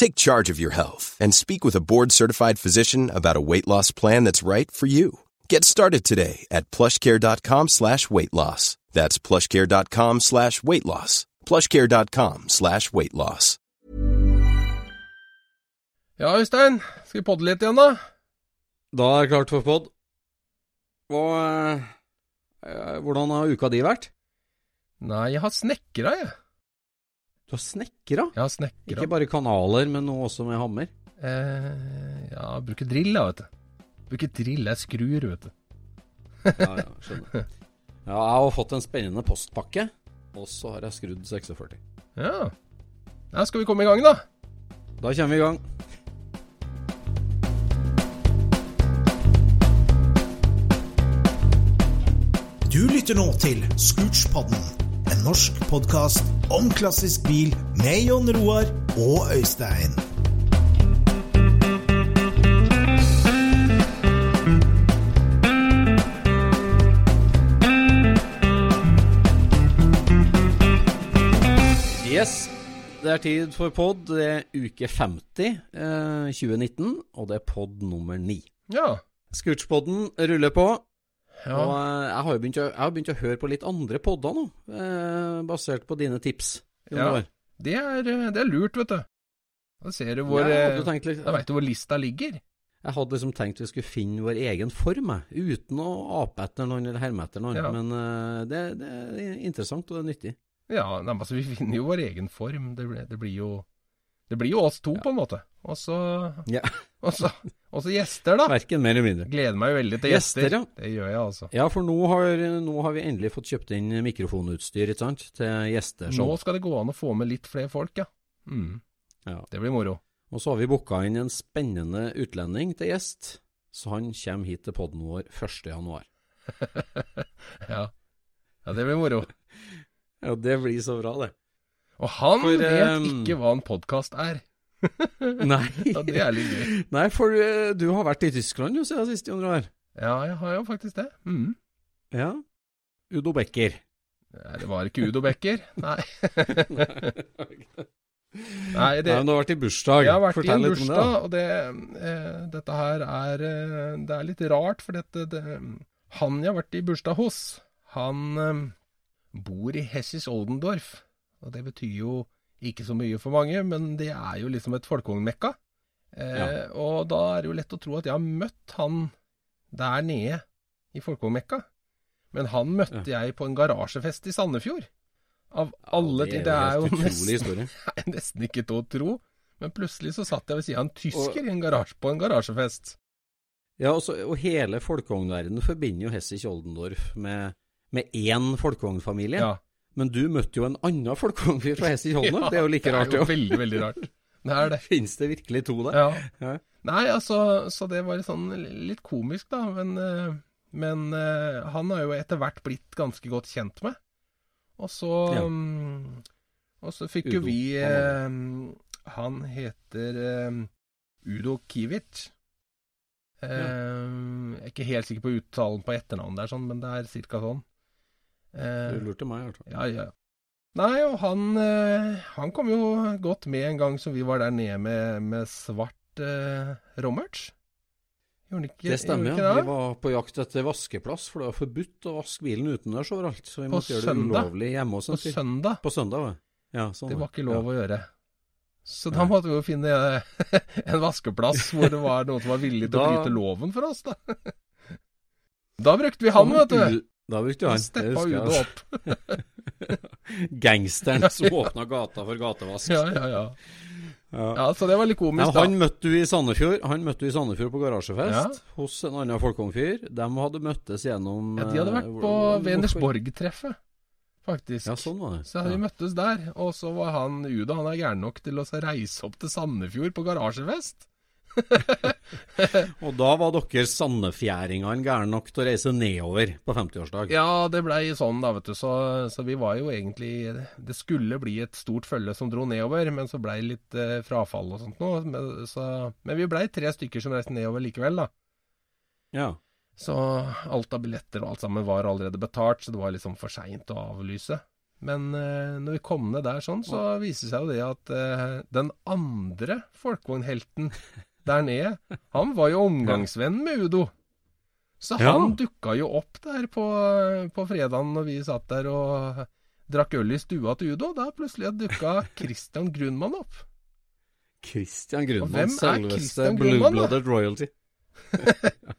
Take charge of your health and speak with a board-certified physician about a weight loss plan that's right for you. Get started today at plushcare.com slash weight loss. That's plushcare.com slash weight loss. plushcare.com slash weight loss. Ja, Øystein. Skal vi podde litt igjen, da? Da er det klart for podd. Og eh, hvordan har uka di vært? Nei, jeg har snekra, jeg. Du har snekra? Ja, snekra. Ikke bare kanaler, men nå også med hammer? Eh, ja, bruker drill, da, vet du. Bruker drill, jeg skrur, vet du. Ja, ja, skjønner. Ja, jeg har fått en spennende postpakke, og så har jeg skrudd 46. Ja. ja. Skal vi komme i gang, da? Da kommer vi i gang. Du lytter nå til Scootspodden, en norsk podkast om klassisk bil med Jon Roar og Øystein. Yes, det er tid for pod. Det er uke 50 eh, 2019, og det er pod nummer 9. Ja. Scootspoden ruller på. Ja. Og eh, jeg har jo begynt å, begynt å høre på litt andre podder nå, eh, basert på dine tips. Ja. Det, er, eh, det er lurt, vet du. Da ser du hvor Ja, litt- Da vet du hvor lista ligger. Jeg hadde liksom tenkt vi skulle finne vår egen form, uten å ape etter noen eller herme etter noen. Ja. Men uh, det, det er interessant og det er nyttig. Ja, altså, vi finner jo vår egen form. Det, ble, det blir jo Det blir jo oss to, på en måte. Og så Ja. Gjester, da. Verken mer eller mindre. Gleder meg veldig til gjester. Gjester, ja. Det gjør jeg, altså. Ja, for nå har, nå har vi endelig fått kjøpt inn mikrofonutstyr, ikke sant, til Nå skal det gå an å få med litt flere folk, ja. Mm. Ja. Det blir moro. Og så har vi booka inn en spennende utlending til gjest, så han kommer hit til podden vår 1. januar. ja. ja, det blir moro. Ja, det blir så bra, det. Og han For, vet ehm, ikke hva en podkast er. Nei. Ja, det er litt gøy. Nei, for eh, du har vært i Tyskland jo siden sist, Jon Roar. Ja, jeg har jo faktisk det. Mm. Ja. Udo Becker. Nei, det var ikke Udo Becker. Nei. Nei, det, Nei, du har vært i bursdag. Jeg har vært Fortell i en bursdag, og det, eh, dette her er eh, Det er litt rart, for dette det, Han jeg har vært i bursdag hos, han eh, bor i Hessis Oldendorf. Og det betyr jo ikke så mye for mange, men det er jo liksom et folkevognmekka. Eh, Ja. Og da er det jo lett å tro at jeg har møtt han der nede i folkevognmekka. Men han møtte jeg på en garasjefest i Sandefjord. Av alle det ting. er Det er jo nesten, nesten ikke til å tro. Men plutselig så satt jeg ved siden av en tysker i en garasje, på en garasjefest. Ja, og, så, og hele folkevognverdenen forbinder jo Hesse Kjoldendorf med, med én folkevognfamilie. Ja. Men du møtte jo en annen folkevognfyr fra Hessich Oldendorf. Ja, det er jo like rart, Det er jo. jo veldig, veldig rart. Det er det. Fins det virkelig to der? Ja. Ja. Nei, altså, så det var sånn litt komisk, da. Men, eh, men eh, han har jo etter hvert blitt ganske godt kjent med. Og så Ja. mm, Og så fikk jo vi han eh, Han heter Udo Kivic. Eh, Jeg er ikke helt sikker på uttalen på etternavnet, der, sånn, men det er cirka sånn. Eh, Du lurte meg, i hvert fall. Ja, ja. Nei, og han, eh, han kom jo godt med en gang som vi var der nede med, med svart eh, rommerts. Ikke, Det stemmer, ja. Vi var på jakt etter vaskeplass, for det var forbudt å vaske bilen utendørs overalt. Så vi På måtte gjøre det ulovlig hjemme hos På søndag. På søndag. Ja, sånn Det var ikke ja. lov å gjøre. Så da måtte vi jo finne en vaskeplass hvor det var noen som var villig til å bryte loven for oss, da. Da brukte vi han, vet du. Da brukte han. Steppa jeg, Udo altså. opp. Gangsteren som åpna gata for gatevask. Ja, ja, ja. Ja. Ja, Så det var litt komisk, han da. møtte du i Sandefjord Han møtte du i Sandefjord på garasjefest hos en annen folkeungfyr. De hadde møttes gjennom Ja, de hadde vært eh, på Venersborg-treffet, faktisk. Ja, sånn var det. Så hadde vi ja. møttes der, og så var han Uda han er gæren nok til å reise opp til Sandefjord på garasjefest. Og da var dere sandefjæringene gærne nok til å reise nedover på 50-årsdag. Ja, det blei sånn, da, vet du. Så, så vi var jo egentlig Det skulle bli et stort følge som dro nedover, men så blei litt eh, frafall og sånt noe. Men, så, men vi blei tre stykker som reiste nedover likevel, da. Ja. Så alt av billetter og alt sammen var allerede betalt, så det var liksom for seint å avlyse. Men eh, når vi kom ned der sånn, så viser det seg jo det at eh, den andre folkevognhelten der nede, han var jo omgangsvenn med Udo. Så Ja. han dukka jo opp der på, på fredagen når vi satt der og drakk øl i stua til Udo. Da plutselig dukka Christian Grunmann opp. Christian Grunmann, selveste blue-blooded royalty.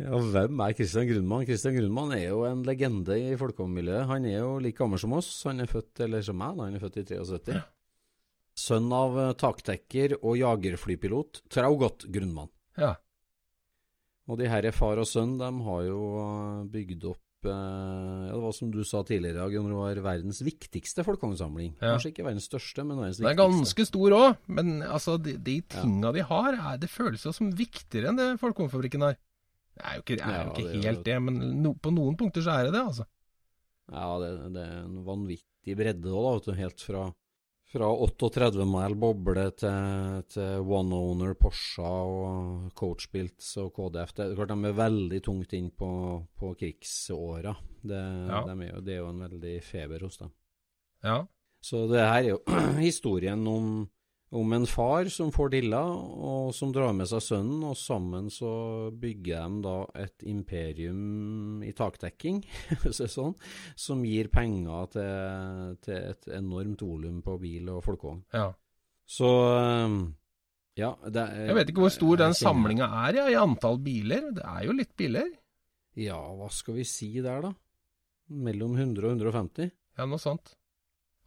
ja, hvem er Christian Grunmann? Christian Grunmann er jo en legende i folkehåndmiljøet. Han er jo like gammel som oss. Han er født, eller som meg, da. Han er født i 73. Sønn av eh, taktekker og jagerflypilot Traugot Grunnmann. Ja. Og de her far og sønn, de har jo eh, bygd opp eh, ja, Det var som du sa tidligere, Gunnar, det var verdens viktigste folkevognsamling. Ja. Kanskje ikke verdens største, men verdens viktigste. Den er ganske stor òg, men altså, de, de tinga de har, er, det føles jo som viktigere enn det Folkevognfabrikken har. Det er jo ikke, er Ja, jo ikke det helt det, men no, på noen punkter så er det det, altså. Ja, det, det er en vanvittig bredde òg, da. Helt fra, fra 38 mile boble til, til one owner Porsche og coachbilts og KDF. Det, er klart De er veldig tungt inn på, på krigsåra. Det, Ja. de er jo, det er jo en veldig feber hos dem. Ja. Så det her er jo historien om, om en far som får dilla, og som drar med seg sønnen, og sammen så bygger de da et imperium i takdekking, sånn, som gir penger til, til et enormt volum på bil og folkevogn. ja. Så ja det Jeg vet ikke hvor stor den jeg den samlinga er ja, i antall biler. Det er jo litt biler. Ja, hva skal vi si der, da? Mellom 100 og 150? Ja, noe sånt.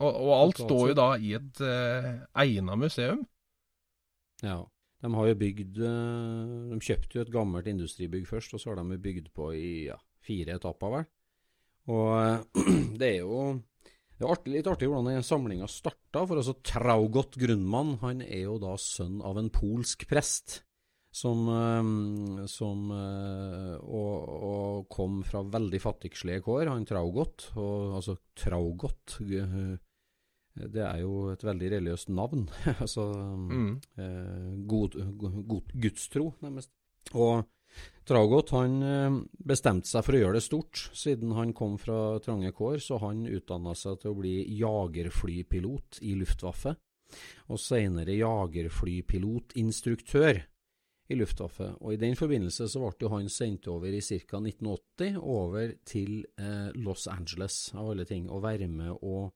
Og, og alt står jo da i et uh, egna museum. Ja. De har jo bygd eh, De kjøpte jo et gammelt industribygg først, og så har de bygd på i ja, fire etapper, vel. Og eh, det er jo det er artig, litt artig hvordan den samlinga starta. For altså Traugott Grunnmann han er jo da sønn av en polsk prest. Som, eh, som eh, og, og kom fra veldig fattigslige kår, han Traugott, Og altså Traugot eh, Det er jo et veldig religiøst navn. altså Mm. god, god, gudstro, nærmest. Og Traugott han bestemte seg for å gjøre det stort. Siden han kom fra trange kår, så han utdanna seg til å bli jagerflypilot i Luftwaffe. Og senere jagerflypilotinstruktør i Luftwaffe. Og i den forbindelse så ble han sendt over i ca. 1980 over til eh, Los Angeles, av alle ting, og være med og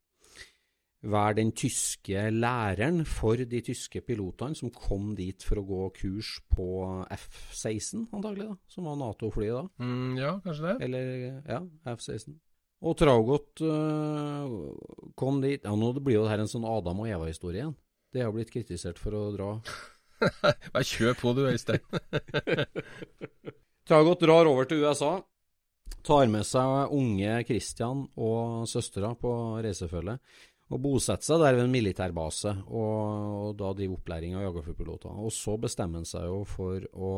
være den tyske læreren for de tyske pilotene som kom dit for å gå kurs på F-16, antagelig, da, som var Nato-flyet da. Mm, ja, kanskje det. Eller, ja, F-16. Og Traugott øh, kom dit Ja, nå blir jo det her en sånn Adam og Eva-historie igjen. Det har blitt kritisert for å dra Bare kjør på du, Øystein. Tagot drar over til USA, tar med seg unge Christian og søstera på reisefølge, og bosetter seg der ved en militærbase, og, og da driver opplæring av jagerflypiloter. Og så bestemmer han seg jo for å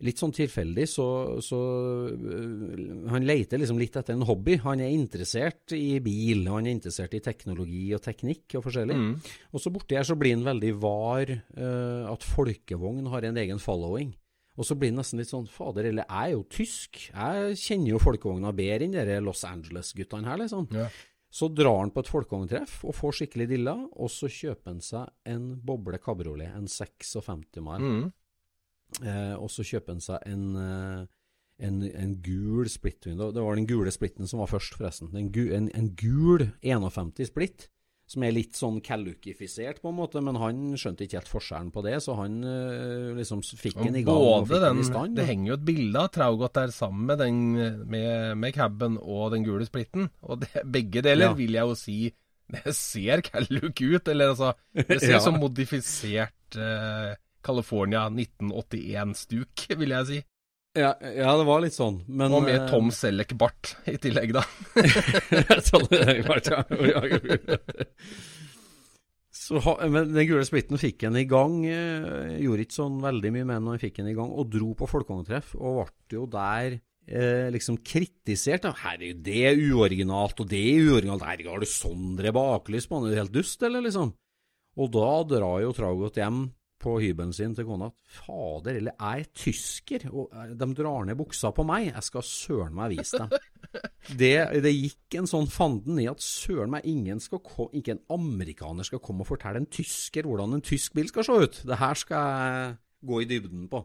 Litt sånn tilfeldig, så, så øh, Han leter liksom litt etter en hobby. Han er interessert i bil, han er interessert i teknologi og teknikk og forskjellig. Mm. Og så borti her så blir han veldig var øh, at folkevogn har en egen following. Og så blir han nesten litt sånn Fader, eller jeg er jo tysk. Jeg kjenner jo folkevogna bedre enn de Los Angeles-guttene her, liksom. Ja. Så drar han på et folkevogntreff og får skikkelig dilla, og så kjøper han seg en boble kabriolet, en 56 mann. Mm. Eh, og så kjøper han seg en, eh, en, en gul split window. Det var den gule splitten som var først, forresten. En, en, en gul 51 splitt, som er litt sånn kellukifisert på en måte, men han skjønte ikke helt forskjellen på det, så han eh, liksom fikk den i gang og fikk den i stand. Det henger jo et bilde av Traugot der sammen med, den, med, med caben og den gule splitten, og det, begge deler Ja. vil jeg jo si det ser Kelluk ut, eller altså Det ser Ja. som modifisert eh, California 1981-stuk, vil jeg si. Ja, ja, det var litt sånn, men Og med eh, Tom Selleck-bart i tillegg, da. Så, men den gule splitten fikk han i gang. eh, Gjorde ikke sånn veldig mye med den når han fikk den i gang, og dro på folkevogntreff. Og ble jo der eh, liksom kritisert. da. det er uoriginalt, og det er uoriginalt. Herregud, har du Sondre baklys på, han er jo helt dust, eller liksom? Og da drar jo Tragot hjem på hybelen sin til kona at fader, eller jeg er tysker, og eh, de drar ned buksa på meg, jeg skal søren meg vise dem. Det, det gikk en sånn fanden i at søren meg ingen skal kom, ikke en amerikaner skal komme og fortelle en tysker hvordan en tysk bil skal se ut. Det her skal jeg gå i dybden på.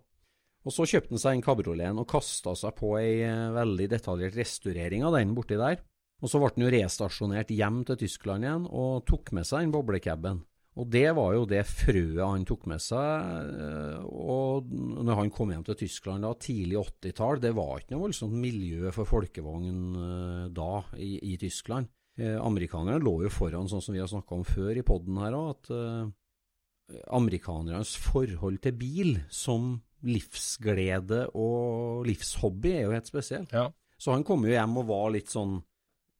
Og så kjøpte han seg en kabrioleten og kasta seg på ei eh, veldig detaljert restaurering av den borti der. Og så ble han jo restasjonert hjem til Tyskland igjen og tok med seg den boblecaben. Og det var jo det frøet han tok med seg. eh, Og når han kom hjem til Tyskland da, tidlig 80-tall, det var ikke noe voldsomt miljø for folkevogn eh, da i, i Tyskland. Eh, amerikanerne lå jo foran, sånn som vi har snakka om før i poden her òg, at eh, amerikanernes forhold til bil som livsglede og livshobby er jo helt spesielt. Ja. Så han kom jo hjem og var litt sånn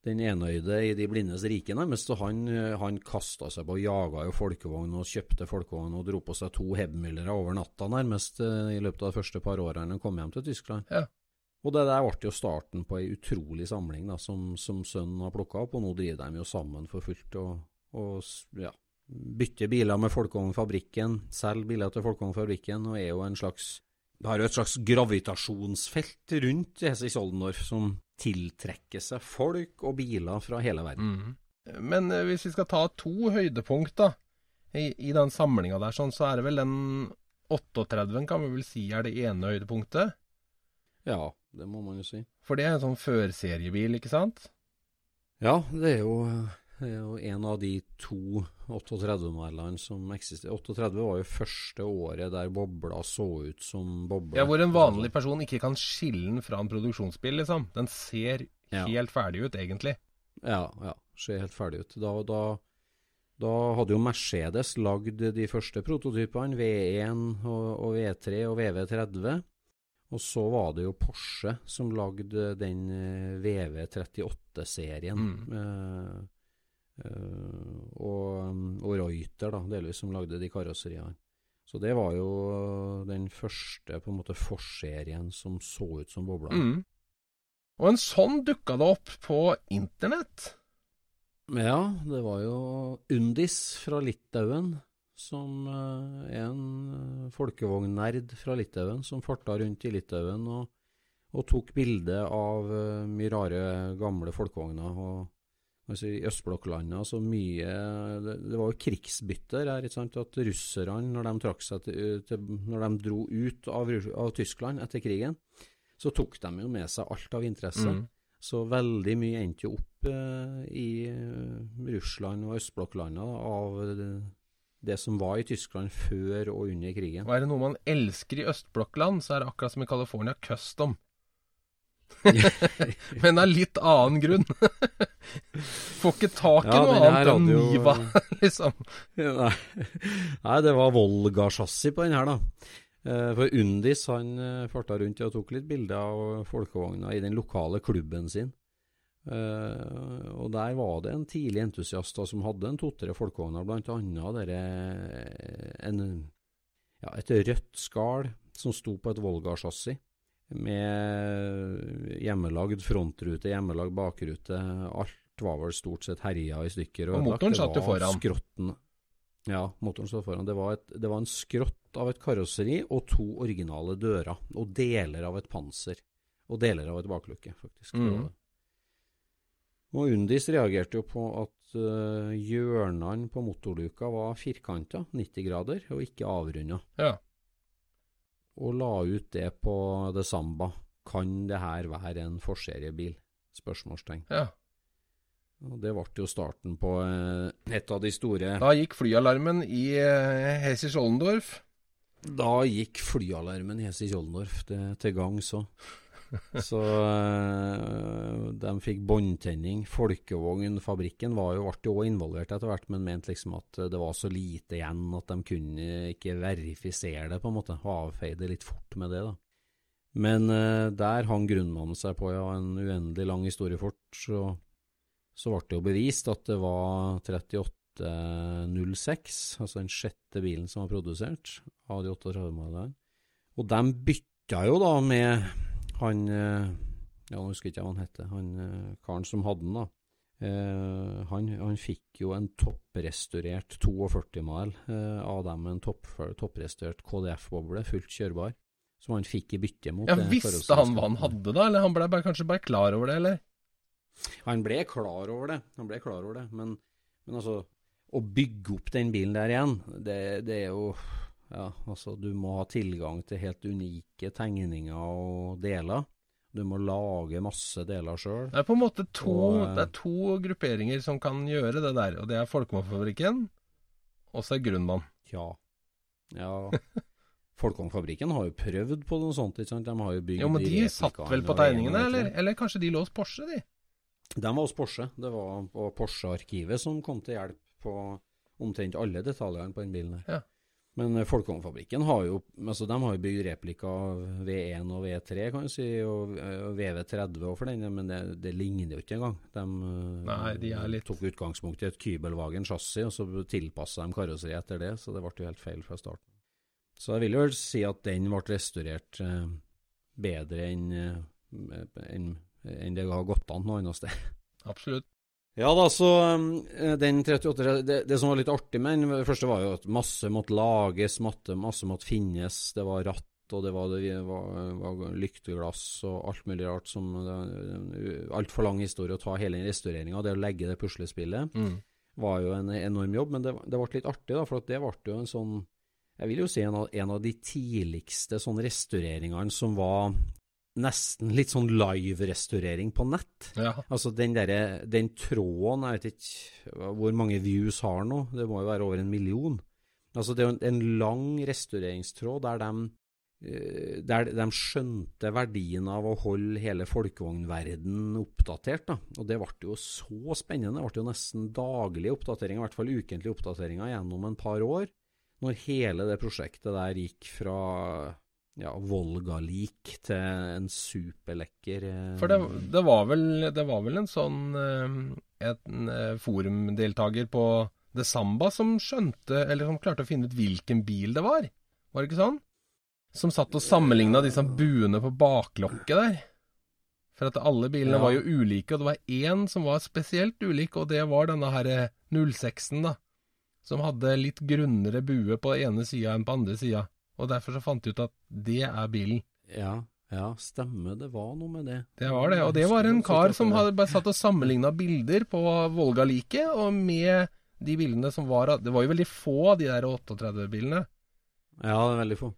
den enøyde i de blindes rike, nærmest. Han, han kasta seg på og jaga jo folkevogn og kjøpte folkevogn og dro på seg to Hebmüllere over natta, nærmest, eh, i løpet av de første par årene han kom hjem til Tyskland. Ja. Og det der ble jo starten på ei utrolig samling da, som, som sønnen har plukka opp, og nå driver de jo sammen for fullt. og, og ja, bytter biler med Folkevognfabrikken, selger biler til Folkevognfabrikken, og er jo en slags det har jo et slags gravitasjonsfelt rundt Hessis Oldendorf som tiltrekker seg folk og biler fra hele verden. Men eh, hvis vi skal ta to høydepunkt da, i, i den samlinga der, sånn, så er det vel den 38 kan vi vel si er det ene høydepunktet. Ja, det må man jo si. For det er en sånn førseriebil, ikke sant? Ja, det er jo, det er en av de to 38-modellene som eksisterer. 38 var jo første året der bobla så ut som bobla. Ja, Hvor en vanlig person ikke kan skille den fra en produksjonsbil, liksom. Den ser Ja. helt ferdig ut, egentlig. Ja, ja. Ser helt ferdig ut. Da, da, da hadde jo Mercedes lagd de første prototypene, V1 og, og V3 og VV30. Og så var det jo Porsche som lagde den eh, VV38-serien. Mm. Eh, eh, og, og Reuter, da, delvis, som lagde de karosseriene. Så det var jo den første på en måte forserien som så ut som bobla. Mm. Og en sånn dukka det opp på internett. Ja, det var jo Undis fra Litauen, som eh, er en uh, folkevognnerd fra Litauen, som farta rundt i Litauen og, og tok bilde av eh, mye rare, gamle folkevogner. og altså, I østblokklandet, så mye det, det var jo krigsbytter her, ikke sant? At russerne, når de, trakk seg til, til, når de dro ut av, av Tyskland etter krigen, så tok de jo med seg alt av interesse. Mm. Så veldig mye endte jo opp eh, i eh, Russland og østblokklandene av det, det som var i Tyskland før og under krigen. Og er det noe man elsker i østblokkland, så er det akkurat som i California custom. Men av litt annen grunn. Får ikke tak i Ja, noe annet enn jo- Niva, liksom. Nei. Nei, det var Volga-sjassi på den her, da. Eh, For Undis han eh, farta rundt og tok litt bilder av folkevogna i den lokale klubben sin. Eh, og der var det en tidlig entusiast da, som hadde en to-tre folkevogner, annet ja, et rødt skall som sto på et Volga-chassis. Med hjemmelagd frontrute, hjemmelagd bakrute. Alt var vel stort sett herja i stykker. Og og motoren satt jo foran. Skrotten, ja, motoren satt foran. Det var, et, det var en skrott av et karosseri og to originale dører. Og deler av et panser. Og deler av et baklukke, faktisk. Mm. det. Og Undis reagerte jo på at eh, hjørnene på motorluka var firkanta, 90 grader, og ikke avrunda. Ja. Og la ut det på The Samba. Kan det her være en forseriebil? Spørsmålstegn. Ja. Og Det ble jo starten på eh, et av de store Da gikk flyalarmen i eh, Hesisch Ollendorf. Da gikk flyalarmen i Hesse Kjoldendorf til gangs òg. Så øh, de fikk båndtenning. Folkevognfabrikken var jo, ble jo også involvert etter hvert, men mente liksom at det var så lite igjen at de kunne ikke verifisere det, på en måte. Og avfeide litt fort med det, da. Men øh, der hang grunnmannen seg på, ja, en uendelig lang historie fort. Så, så ble det jo bevist at det var 3806, altså den sjette bilen som var produsert av de 38-modellene. Og de bytta jo da med han eh, Ja, nå husker jeg ikke hva han heter. Han eh, karen som hadde den, da. Eh, han, han fikk jo en topprestaurert 42-mal eh, av dem, en topp, topprestaurert KDF-boble, fullt kjørbar. Som han fikk i bytte mot Ja, det Visste han hva han hadde da, eller han ble bare, kanskje bare klar over det, eller? Han ble klar over det, han ble klar over det, men, men altså Å bygge opp den bilen der igjen, det, det er jo Ja, altså, du må ha tilgang til helt unike tegninger og deler. Du må lage masse deler sjøl. Det er på en måte to, Og, eh, det er to grupperinger som kan gjøre det der, og det er Folkevognfabrikken, og så er Grunnmann. Ja. ja. Folkvognfabrikken har jo prøvd på noe sånt, ikke sant. De har jo bygd Jo, men de satt vel på tegningene, eller? Eller kanskje de lå hos Porsche, de? De var hos Porsche. Det var på Porsche-arkivet som kom til hjelp på omtrent alle detaljene på den bilen. Ja. Men eh, har jo altså de har jo bygd replika av V1 og V3, kan du si, og, eh, VV30 og for den, men det, det ligner jo ikke engang. De, eh, Nei, de litt- tok utgangspunkt i et Kybelwagen-chassis, og så tilpassa de karosseriet etter det, så det ble jo helt feil fra starten. Så jeg vil jo si at den ble restaurert eh, bedre enn eh, enn enn det har gått an noe annet sted. Absolutt. Ja da, så eh, den 38 det, det som var litt artig med den, det første var jo at masse måtte lages, masse, masse måtte finnes. Det var ratt, og det var, det var, var lykteglass og alt mulig rart som Altfor lang historie å ta hele den restaureringa. Det å legge det puslespillet Mm. var jo en enorm jobb, men det, det ble litt artig, da, for at det ble jo en sånn Jeg vil jo si en av, en av de tidligste sånn restaureringene som var nesten litt sånn live-restaurering på nett. Ja. Altså den derre Den tråden, jeg vet ikke hvor mange views har nå, det må jo være over en million. Altså det er jo en, en lang restaureringstråd der de eh, der de skjønte verdien av å holde hele folkevognverden oppdatert. da. Og det ble jo så spennende. Det ble jo nesten daglige oppdateringer, i hvert fall ukentlige oppdateringer gjennom en par år. Når hele det prosjektet der gikk fra ja, Volga-lik til en superlekker eh, For det, det, var vel, det var vel en sånn eh, en eh, forumdeltaker på The Samba som skjønte, eller som klarte å finne ut hvilken bil det var. Var det ikke sånn? Som satt og sammenligna disse buene på baklokket der. For at alle bilene Ja. var jo ulike, og det var én som var spesielt ulik, og det var denne her eh, 06-en, da. Som hadde litt grunnere bue på ene sida enn på andre sida. Og derfor så fant de ut at det er bilen. Ja, ja, stemmer. Det var noe med det. Det var det. Og det var en kar som hadde bare satt og sammenligna bilder på Volga-liket, og med de bildene som var Det var jo veldig få av de der 38-bilene. Ja, det er veldig få.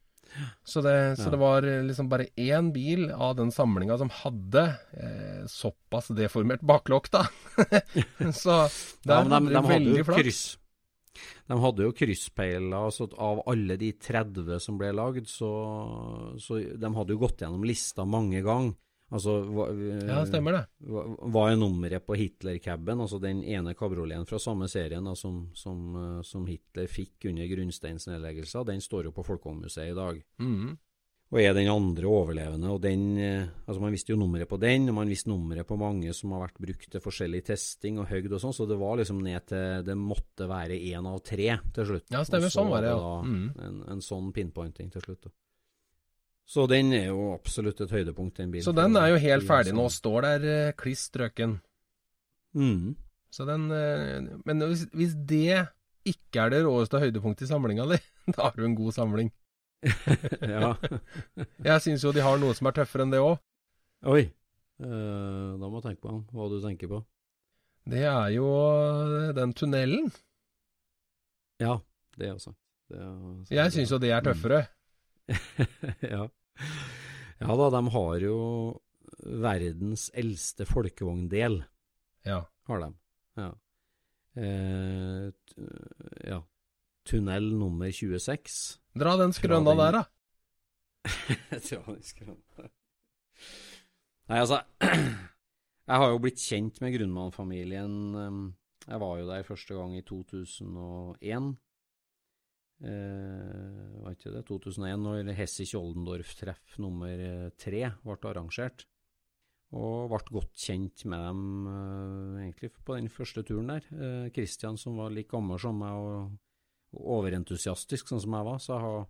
Så, det, så det var liksom bare én bil av den samlinga som hadde eh, såpass deformert baklokk, da. så der Ja, men de, de de hadde veldig jo kryss. De hadde jo krysspeiler. Altså av alle de 30 som ble lagd, så, så De hadde jo gått gjennom lista mange ganger. Altså hva, Ja, stemmer det. hva, hva er nummeret på Hitler-caben? Altså den ene kabrioleten fra samme serien da, som, som, eh, som Hitler fikk under grunnsteinsnedleggelser, den står jo på Folkevognmuseet i dag. Mhm. Og er den andre overlevende. og den, eh, altså Man visste jo nummeret på den, og man visste nummeret på mange som har vært brukt til forskjellig testing og høgd og sånn, så det var liksom ned til Det måtte være én av tre til slutt. Ja, stemmer. Sånn var det, ja. Mhm. En, en sånn pinpointing til slutt. Da. Så den er jo absolutt et høydepunkt, den bilen. Så den er jo helt ferdig nå, står der eh, kliss strøken. Mm. Så den eh, Men hvis, hvis det ikke er det råeste høydepunktet i samlinga di, da har du en god samling. ja. Jeg syns jo de har noe som er tøffere enn det òg. Oi. Eh, da må jeg tenke på hva du tenker på. Det er jo eh, den tunnelen. Ja, det også. Det er, Jeg syns jo det er tøffere. ja. ja da, de har jo verdens eldste folkevogndel, Ja. har de. Ja. Eh, ja. Tunnel nummer 26. Dra den skrøna den- der, da. Dra den skrøna. Nei, altså Jeg har jo blitt kjent med Grunnmann-familien. um, Jeg var jo der første gang i 2001. Eh, var ikke det? 2001, når Hessich-Oldendorf-treff nummer eh, tre ble arrangert. Og ble godt kjent med dem eh, egentlig på den første turen der. Eh, som var like gammel som meg og overentusiastisk sånn som jeg var, så jeg har,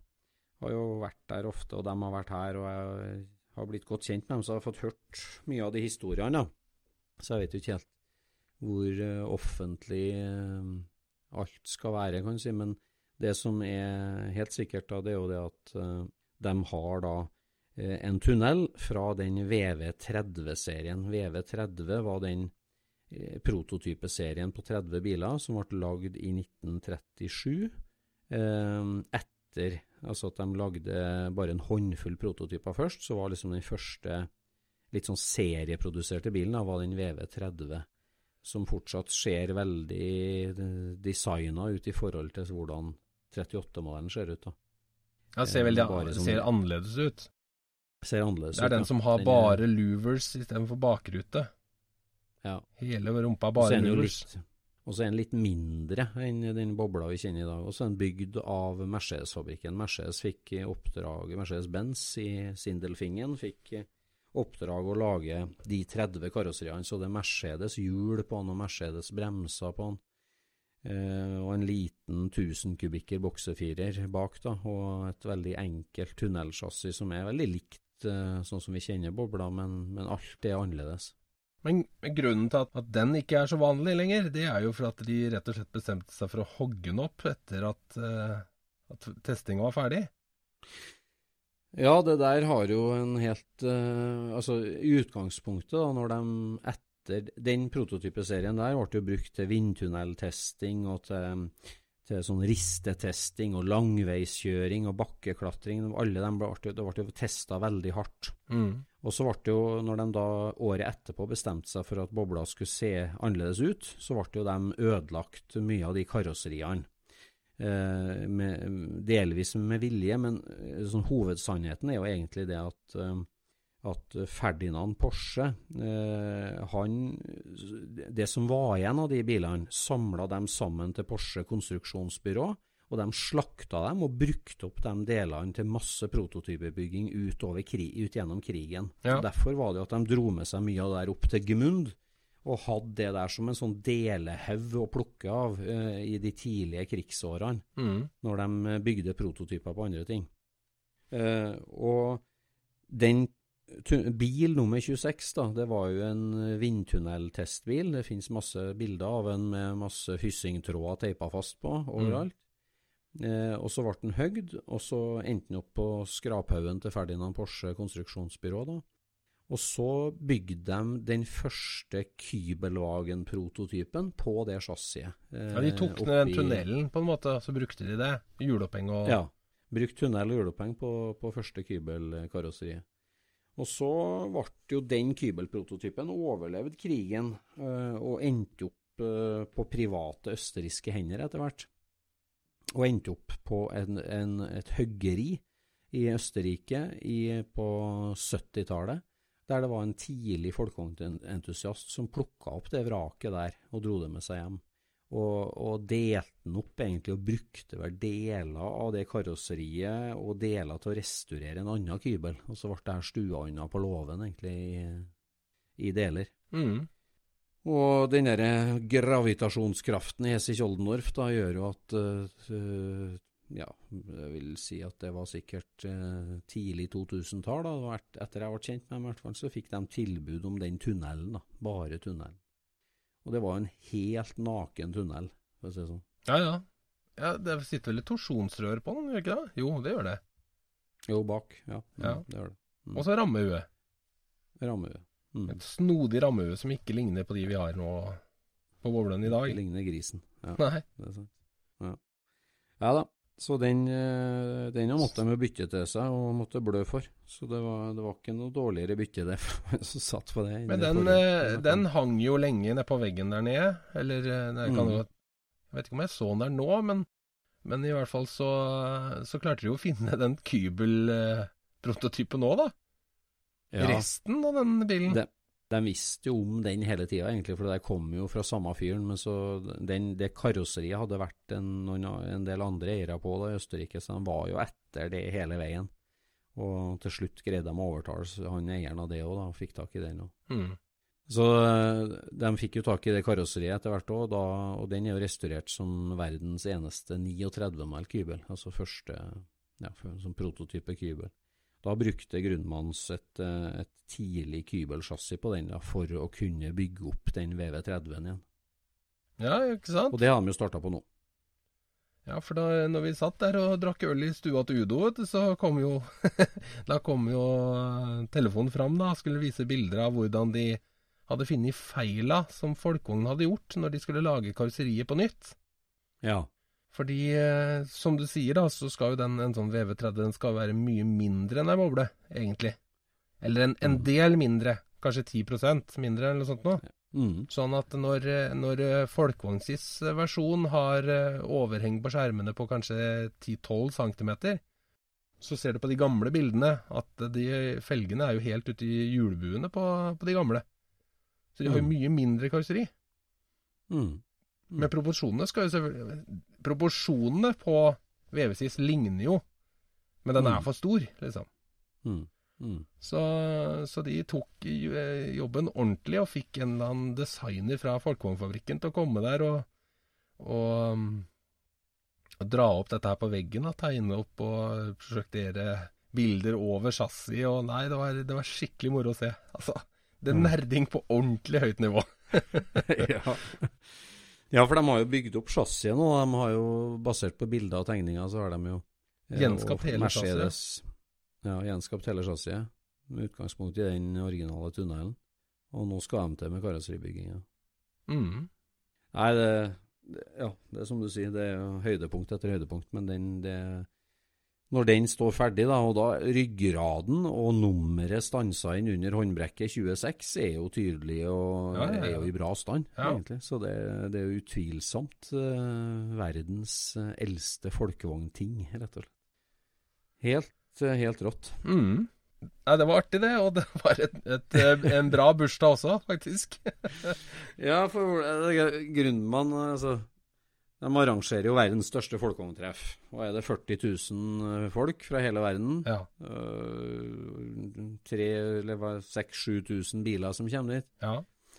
har jo vært der ofte, og de har vært her, og jeg har blitt godt kjent med dem, så jeg har fått hørt mye av de historiene. da. Så jeg vet jo ikke helt hvor eh, offentlig eh, alt skal være, kan du si. Men det som er helt sikkert, da, det er jo det at eh, de har da en tunnel fra den VV30-serien. VV30 var den prototypeserien på 30 biler som ble lagd i 1937. Eh, etter altså at de lagde bare en håndfull prototyper først, så var liksom den første litt sånn serieproduserte bilen da, var den VV30, som fortsatt ser veldig designa ut i forhold til hvordan 38-modellen ser ut. da. Ja, ser veldig Eh, sånn- ser annerledes ut. Ser annerledes Det er ut. den ja. som har Den er- bare louvers istedenfor bakrute. Ja. Hele rumpa bare er litt, og så er den litt mindre enn den bobla vi kjenner i dag. Og så er den bygd av Mercedes-fabrikken. Mercedes fikk oppdraget, oppdrag, Mercedes-Benz i Sindelfingen fikk oppdrag å lage de 30 karosseriene. Så det er Mercedes hjul på den, og Mercedes bremser på den. Eh, og en liten 1000 kubikker boksefirer bak, da, og et veldig enkelt tunnelsjassi som er veldig likt eh, sånn som vi kjenner bobla, men, men alt er annerledes. Men, grunnen til at, at den ikke er så vanlig lenger, det er jo for at de rett og slett bestemte seg for å hogge den opp etter at, uh, at testinga var ferdig. Ja, det der har jo en helt uh, Altså, i utgangspunktet, da, når de etter Den prototypeserien der ble jo brukt til vindtunneltesting og til, til sånn ristetesting og langveiskjøring og bakkeklatring. Alle de ble, det ble jo testa veldig hardt. Og så ble det jo, når de da året etterpå bestemte seg for at bobla skulle se annerledes ut, så ble jo de ødelagt mye av de karosseriene. Eh, med, delvis med vilje, men eh, sånn, hovedsannheten er jo egentlig det at, eh, at Ferdinand Porsche, eh, han Det som var igjen av de bilene, samla dem sammen til Porsche konstruksjonsbyrå, og de slakta dem og brukte opp de delene til masse prototypebygging ut, ut gjennom krigen. Ja. Derfor var det at de dro med seg mye av det der opp til Gmund, og hadde det der som en sånn delehaug å plukke av eh, i de tidlige krigsårene, Mm. når de eh, bygde prototyper på andre ting. Eh, og den bil nummer 26, da, det var jo en vindtunneltestbil. Det finnes masse bilder av en med masse hyssingtråder teipa fast på overalt. Eh, og så ble den høgd, og så endte den opp på skraphaugen til Ferdinand Porsche konstruksjonsbyrå. da. Og så bygde de den første Kybelwagen-prototypen på det chassiset. Eh, Ja, de tok ned den tunnelen, på en måte, så brukte de det. Hjuloppheng og Ja. Brukt tunnel og hjuloppheng på, på første Kybel-karosseriet. Og så ble jo den Kybel-prototypen overlevd krigen, eh, og endte opp eh, på private østerrikske hender etter hvert. Og endte opp på en, en, et høggeri i Østerrike i, på 70-tallet, der det var en tidlig folkeentusiast som plukka opp det vraket der og dro det med seg hjem. Og, og delte den opp egentlig, og brukte vel deler av det karosseriet og deler til å restaurere en annen kybel. Og så ble det her stua unna på låven, egentlig, i, i deler. mm. Og den der gravitasjonskraften i Hesse-Kjoldendorf da gjør jo at uh, ja, jeg vil si at det var sikkert eh, tidlig 2000-tall. da, et- Etter jeg ble kjent med dem, i hvert fall, så fikk de tilbud om den tunnelen. da, Bare tunnelen. Og det var en helt naken tunnel, for å si det sånn. Ja, ja. ja. Det sitter vel et torsjonsrør på den, gjør ikke det? Jo, det gjør det. Jo, bak. Ja, mm, Ja. det gjør det. Mm. Og så rammehue. Rammehue. Mm. Et snodig rammehue som ikke ligner på de vi har nå på boblen i dag. Ligner grisen. Ja, Nei. det er sant. Ja. ja da. Så den, eh, den måtte de bytte til seg og måtte blø for. Så det var, det var ikke noe dårligere bytte, det, som satt på det. Men den, eh, den, hang jo lenge nede på veggen der nede. Eller nei, mm. jo, Jeg vet ikke om jeg så den der nå, men, men i hvert fall så, så klarte de jo å finne den Kybel-prototypen nå, da. Ja. Resten av den bilen. Det, de visste jo om den hele tida, egentlig, for det kom jo fra samme fyren. Men så den, det karosseriet hadde vært en, noen, en del andre eiere på da, i Østerrike, så de var jo etter det hele veien. Og til slutt greide de å overtale han eieren av det òg, og fikk tak i den òg. Mm. Så de fikk jo tak i det karosseriet etter hvert òg, og den er jo restaurert som verdens eneste 39 kybel, altså første ja, som prototype kybel. Da brukte Grunnmanns et, eh, et tidlig kybelsjassi på den da, for å kunne bygge opp den VV30-en igjen. Ja, ikke sant? Og det har de jo starta på nå. Ja, for da når vi satt der og drakk øl i stua til Udo, så kom jo Da kom jo eh, telefonen fram, da. Skulle vise bilder av hvordan de hadde funnet feila som folkevognen hadde gjort når de skulle lage karosseriet på nytt. Ja. Fordi, eh, som du sier, da, så skal jo den, en sånn VV30 den skal være mye mindre enn ei boble, egentlig. Eller en, en, mm. del mindre. Kanskje 10% mindre, eller noe sånt noe. Mm. Sånn at når, når eh, Folkvognsis versjon har eh, overheng på skjermene på kanskje 10-12 cm, så ser du på de gamle bildene at de felgene er jo helt ute i hjulbuene på, på de gamle. Så de har jo mm. mye mindre karosseri. Mm. Men proporsjonene skal jo selvfølgelig Proporsjonene på VV-sis ligner jo, men den er mm. for stor, liksom. Mm. Mm. Så, så, de tok eh, jobben ordentlig og fikk en eller annen designer fra Folkevognfabrikken til å komme der og, og, og dra opp dette her på veggen. Og tegne opp og prosjektere bilder over chassis. Og nei, det var, det var skikkelig moro å se. Altså, det er nerding på ordentlig høyt nivå. ja. Ja, for de har jo bygd opp chassiset nå. De har jo, basert på bilder og tegninger, så har de jo eh, Gjenskapt hele chassiset? Ja, gjenskapt hele chassiset. Med utgangspunkt i den originale tunnelen. Og nå skal de til med karosseribygginga. Mm. Nei, det, det, Ja, det er som du sier, det er høydepunkt etter høydepunkt, men den det når den står ferdig, da, og da ryggraden og nummeret stansa inn under håndbrekket 26, er jo tydelig og ja, ja, ja. er jo i bra stand, egentlig. Så det, det, er jo utvilsomt uh, verdens uh, eldste folkevognting, rett og slett. Helt, uh, helt rått. Mm. Nei, det var artig, det. Og det var et, et, en bra bursdag også, faktisk. ja, for Grunnmann altså de arrangerer jo verdens største folkevogntreff. Og er det 40 000 eh, folk fra hele verden? Ja. Uh, tre, eller 6000-7000 biler som kommer dit. Ja.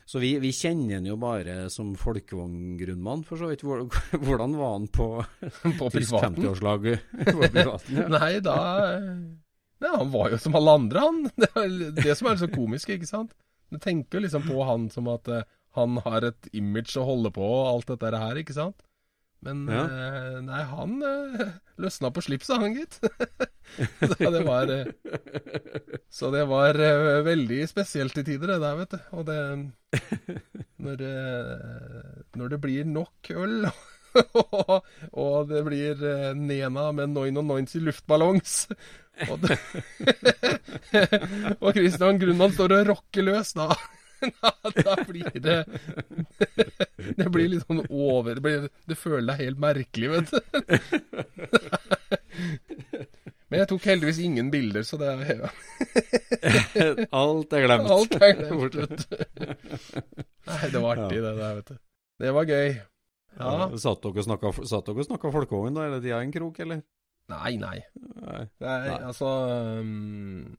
Så vi, vi kjenner han jo bare som folkevogngrunnmann, for så vidt. Hvordan var han på, på tysk 50-årslaget? ja. Nei, da ja, Han var jo som alle andre, han. Det er det som er så komisk, ikke sant? Du tenker liksom på han som at uh, han har et image å holde på og alt dette her, ikke sant? Men ja. uh, nei, han uh, løsna på slipset, han gitt. så det var uh, Så det var eh, veldig spesielt i tider, det der, vet du. Og det Når, eh, når det blir nok øl, og, det blir eh, Nena med 99 luftballongs og, det, og Christian Grunman står og rocker løs, da da blir det Det blir litt sånn over det blir, Du føler deg helt merkelig, vet du. Men jeg tok heldigvis ingen bilder, så det er Alt er glemt. Alt er glemt, vet du. Nei, det var artig, det der, vet du. Det var gøy. Ja. ja satt dere og snakka folkevogn da hele tida i en krok, eller? Nei, nei. nei. nei altså um,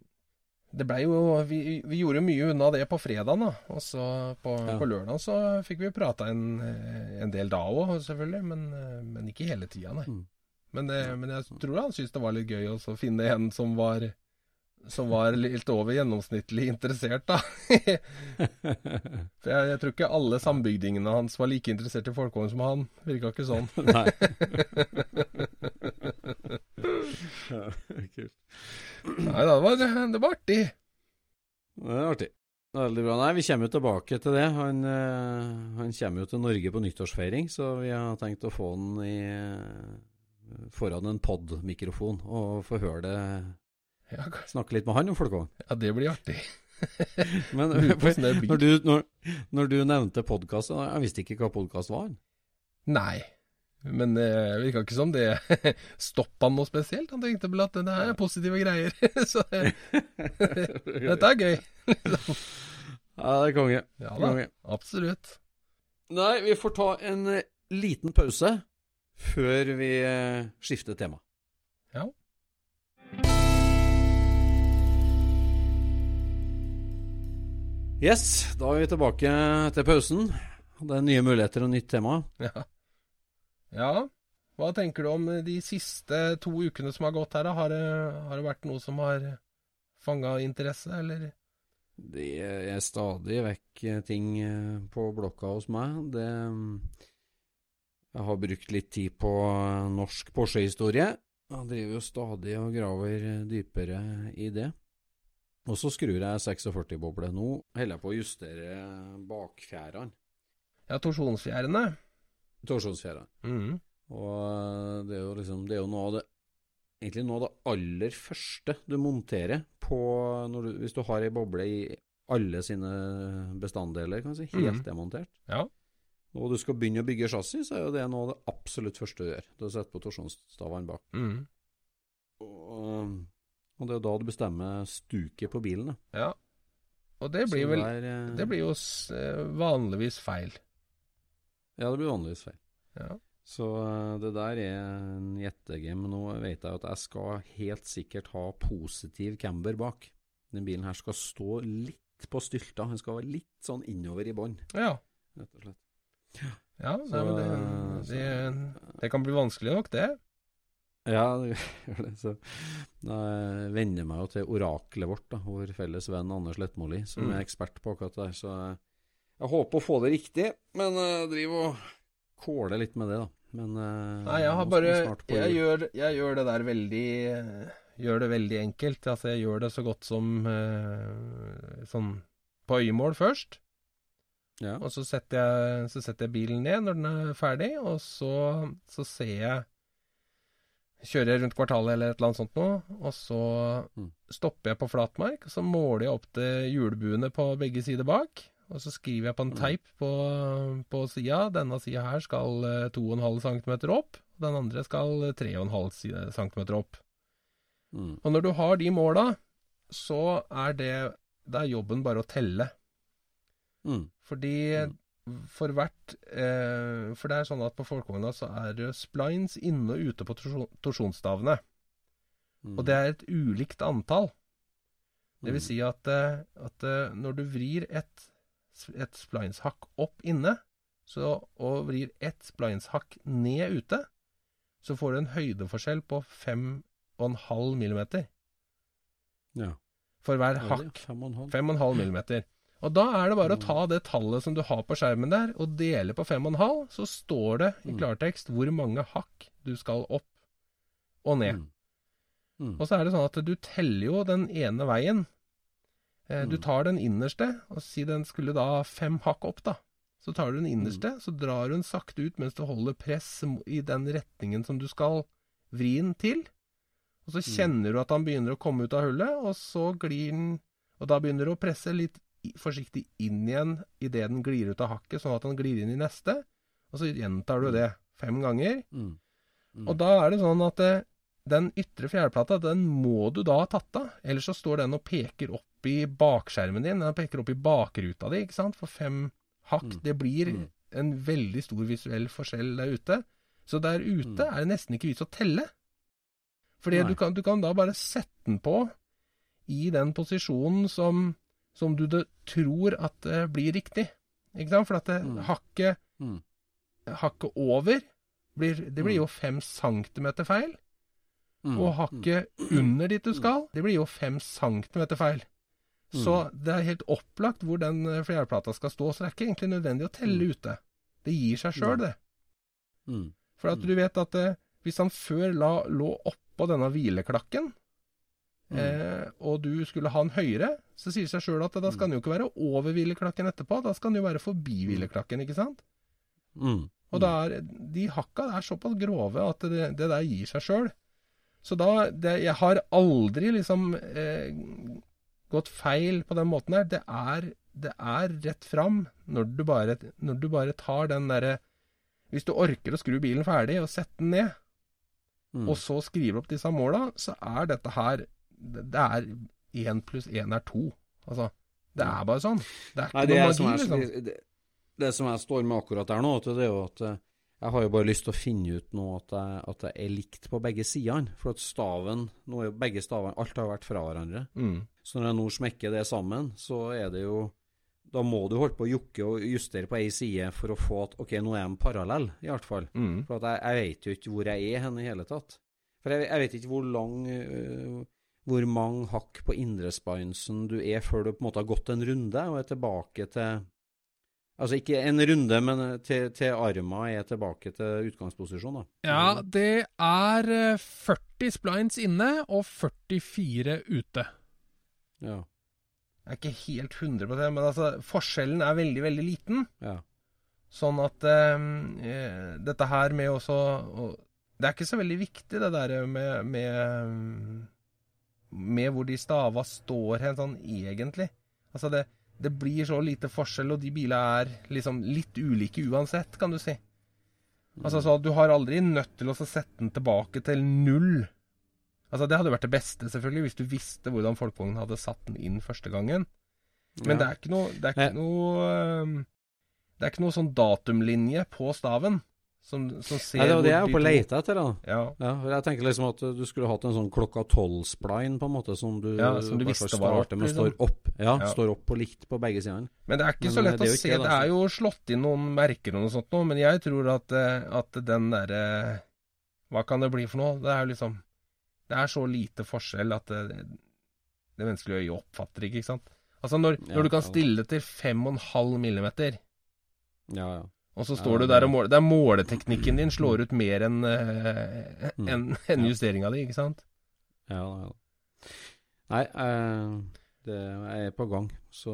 det blei jo vi, vi, gjorde mye unna det på fredagen, da. Og så på, ja. på lørdagen så fikk vi prata en, en, del da òg, selvfølgelig. Men, men, ikke hele tida, nei. Mm. Men, det, men, jeg tror han syntes det var litt gøy å finne en som var, som var litt over gjennomsnittlig interessert, da. For jeg, jeg, tror ikke alle sambygdingene hans var like interessert i folkehånd som han. Virka ikke sånn. Nei. Nei det var, det var artig. Det er artig. Veldig bra. Nei, vi kommer jo tilbake til det. Han, øh, han, kommer jo til Norge på nyttårsfeiring, så vi har tenkt å få han i, foran en pod-mikrofon og få høre det Ja. Snakke litt med han om folkevogn. ja, det blir artig. Men når, du, når, når du nevnte podkast, jeg visste ikke hva podkast var. Nei. Men det virka ikke som det stoppa han noe spesielt. Han tenkte vel at det er positive greier. Så det, dette er gøy. Ja, det er konge. Ja da, konge. absolutt. Nei, vi får ta en eh, liten pause før vi eh, skifter tema. Yes, da er vi tilbake til pausen. Det er nye muligheter og nytt tema. Ja. ja. Hva tenker du om de siste to ukene som har gått her? da? Har det, har det vært noe som har fanga interesse, eller? Det er stadig vekk eh, ting eh, på blokka hos meg. Det Jeg har brukt litt tid på eh, norsk Porsche-historie. Jeg driver jo stadig og graver dypere i det. Og så skrur jeg 46-boble. Nå holder jeg på å justere bakfjærene. Ja, torsjonsfjærene. Torsjonsfjærene. Mm. Og det er jo liksom Det er jo noe av det Egentlig noe av det aller første du monterer på du, Hvis du har ei boble i alle sine bestanddeler, kan du si, helt mm. demontert, Ja. og du skal begynne å bygge chassis, så er jo det noe av det absolutt første du gjør. Du setter på torsjonsstavene bak. Mm. Og, og det er jo da du bestemmer stuket på bilen. Da. ja. Og det blir vel der, eh, Det blir jo eh, vanligvis feil. Ja, det blir vanligvis feil. Ja. Så eh, det der er en gjettegame. Nå vet jeg at jeg skal helt sikkert ha positiv camber bak. Den bilen her skal stå litt på stylta. Den skal være litt sånn innover i bånn, Ja. rett og slett. ja Så, nei, men det, det, det kan bli vanskelig nok, det. Ja, det gjør det. Så da venner jeg meg jo til oraklet vårt, da, vår felles venn Anders Lettmoli, som Mm. er ekspert på akkurat det der. Så jeg, jeg håper å få det riktig, men jeg driver og kåler litt med det, da. Men eh, Nei, jeg har bare jeg gjør, jeg gjør det der veldig eh, Gjør det veldig enkelt. Altså, jeg gjør det så godt som eh, sånn på øyemål først. Ja. Og så setter, jeg, så setter jeg bilen ned når den er ferdig, og så, så ser jeg Kjører rundt kvartalet eller et eller annet sånt noe, og så Mm. stopper jeg på flatmark, og så måler jeg opp til hjulbuene på begge sider bak. Og så skriver jeg på en Mm. teip på, på sida. Denne sida her skal eh, 2,5 cm opp. Den andre skal eh, 3,5 cm opp. Mm. Og når du har de måla, så er det Da er jobben bare å telle. Mm. Fordi for hvert eh, For det er sånn at på folkevogna så er det splines inne og ute på torsjon- torsjonsstavene. Mm. Og det er et ulikt antall. Det vil Mm. si at, eh, at eh, når du vrir et, et splines-hakk opp inne, så, og vrir ett splines-hakk ned ute, så får du en høydeforskjell på 5,5 millimeter Ja. for hver er hakk. Fem og en halv. 5,5 millimeter. Og da er det bare å Mm. ta det tallet som du har på skjermen der, og dele på 5,5, så står det i Mm. klartekst hvor mange hakk du skal opp og ned. Mm. Og så er det sånn at du teller jo den ene veien. Eh, Du tar den innerste, og si den skulle da fem hakk opp, da. Så tar du den innerste, så drar du den sakte ut mens du holder press i den retningen som du skal vri den til. Og så kjenner du at han begynner å komme ut av hullet, og så glir den Og da begynner du å presse litt forsiktig inn igjen idet den glir ut av hakket, sånn at den glir inn i neste. Og så gjentar du det fem ganger. Mm. Mm. Og da er det sånn at det, den ytre fjærplata, den må du da ha tatt av. Ellers så står den og peker opp i bakskjermen din. Den peker opp i bakruta di, ikke sant. For fem hakk, Mm. det blir Mm. en veldig stor visuell forskjell der ute. Så der ute Mm. er det nesten ikke vits å telle. Fordi du kan, du kan da bare sette den på i den posisjonen som, som du tror at det blir riktig. Ikke sant? For at det, Mm. hakket, Mm. hakket over blir, Det blir Mm. jo fem centimeter feil. Mm. Og hakket under dit du skal, det blir jo fem centimeter feil. Så det er helt opplagt hvor den eh, fjærplata skal stå, så det er ikke egentlig nødvendig å telle Mm. ute. Det gir seg sjøl, det. Mm. For at Mm. du vet at eh, hvis han før la, lå oppå denne hvileklakken, Mm. eh, og du skulle ha den høyere, så sier det seg sjøl at da skal den jo ikke være over hvileklakken etterpå, da skal den jo være forbi hvileklakken, ikke sant? Mm. Og er, de hakka er såpass grove at det, det der gir seg sjøl. Så da det, Jeg har aldri liksom eh, gått feil på den måten der. Det er, det er rett fram når du bare, når du bare tar den derre Hvis du orker å skru bilen ferdig og sette den ned, Mm. og så skrive opp disse måla, så er dette her Det er én pluss én er to. Altså, det er bare sånn. Det er Nei, ikke det, noe er som magi, liksom. det, det som jeg står med akkurat der nå, det er jo at eh, jeg har jo bare lyst til å finne ut nå at jeg, at jeg er likt på begge sidene. For at staven nå er jo Begge stavene Alt har vært fra hverandre. Mm. Så når jeg nå smekker det sammen, så er det jo Da må du holde på å jukke og justere på ei side for å få at OK, nå er de parallell, i hvert fall. Mm. For at jeg, jeg vet jo ikke hvor jeg er hen i hele tatt. For jeg, jeg vet ikke hvor lang øh, Hvor mange hakk på indrespansen du er før du på en måte har gått en runde og er tilbake til Altså ikke en runde, men til, til arma er tilbake til utgangsposisjon, da. Ja, det er eh, 40 splines inne og 44 ute. Ja. Jeg er ikke helt 100 på det, men altså, forskjellen er veldig, veldig liten. ja. Sånn at eh, eh, dette her med også Det er ikke så veldig viktig, det der med, med, med hvor de stava står hen, sånn egentlig. Altså, det, det blir så lite forskjell, og de bilene er liksom litt ulike uansett, kan du si. Altså, så Du har aldri nødt til å sette den tilbake til null. Altså, Det hadde vært det beste, selvfølgelig, hvis du visste hvordan folkevognen hadde satt den inn første gangen. Men Ja. det er ikke noe Det er ikke noe Det er ikke noe sånn datumlinje på staven som, som ser ja, det var det jeg hvor på å lete etter, da. Ja. Ja, for jeg tenker liksom at du skulle hatt en sånn klokka tolv-spline, på en måte, som du, Ja, som du visste var opp, starter med liksom. står opp. Ja, Ja. står opp på likt på begge sidene. Men det er ikke Men, så eh, lett er å se. det, Det er jo slått inn noen merker og noe sånt nå, men jeg tror at, eh, at den derre Hva kan det bli for noe? Det er jo liksom Det er så lite forskjell at det, det menneskelige øyet oppfatter ikke, ikke sant? Altså når, når du kan stille til 5,5 millimeter, Ja, ja. Og så Ja, står du der og måler Det er måleteknikken din slår ut mer enn eh, Mm. en Ja. justeringa di, ikke sant? Ja, ja. Nei, uh, det jeg er på gang. Så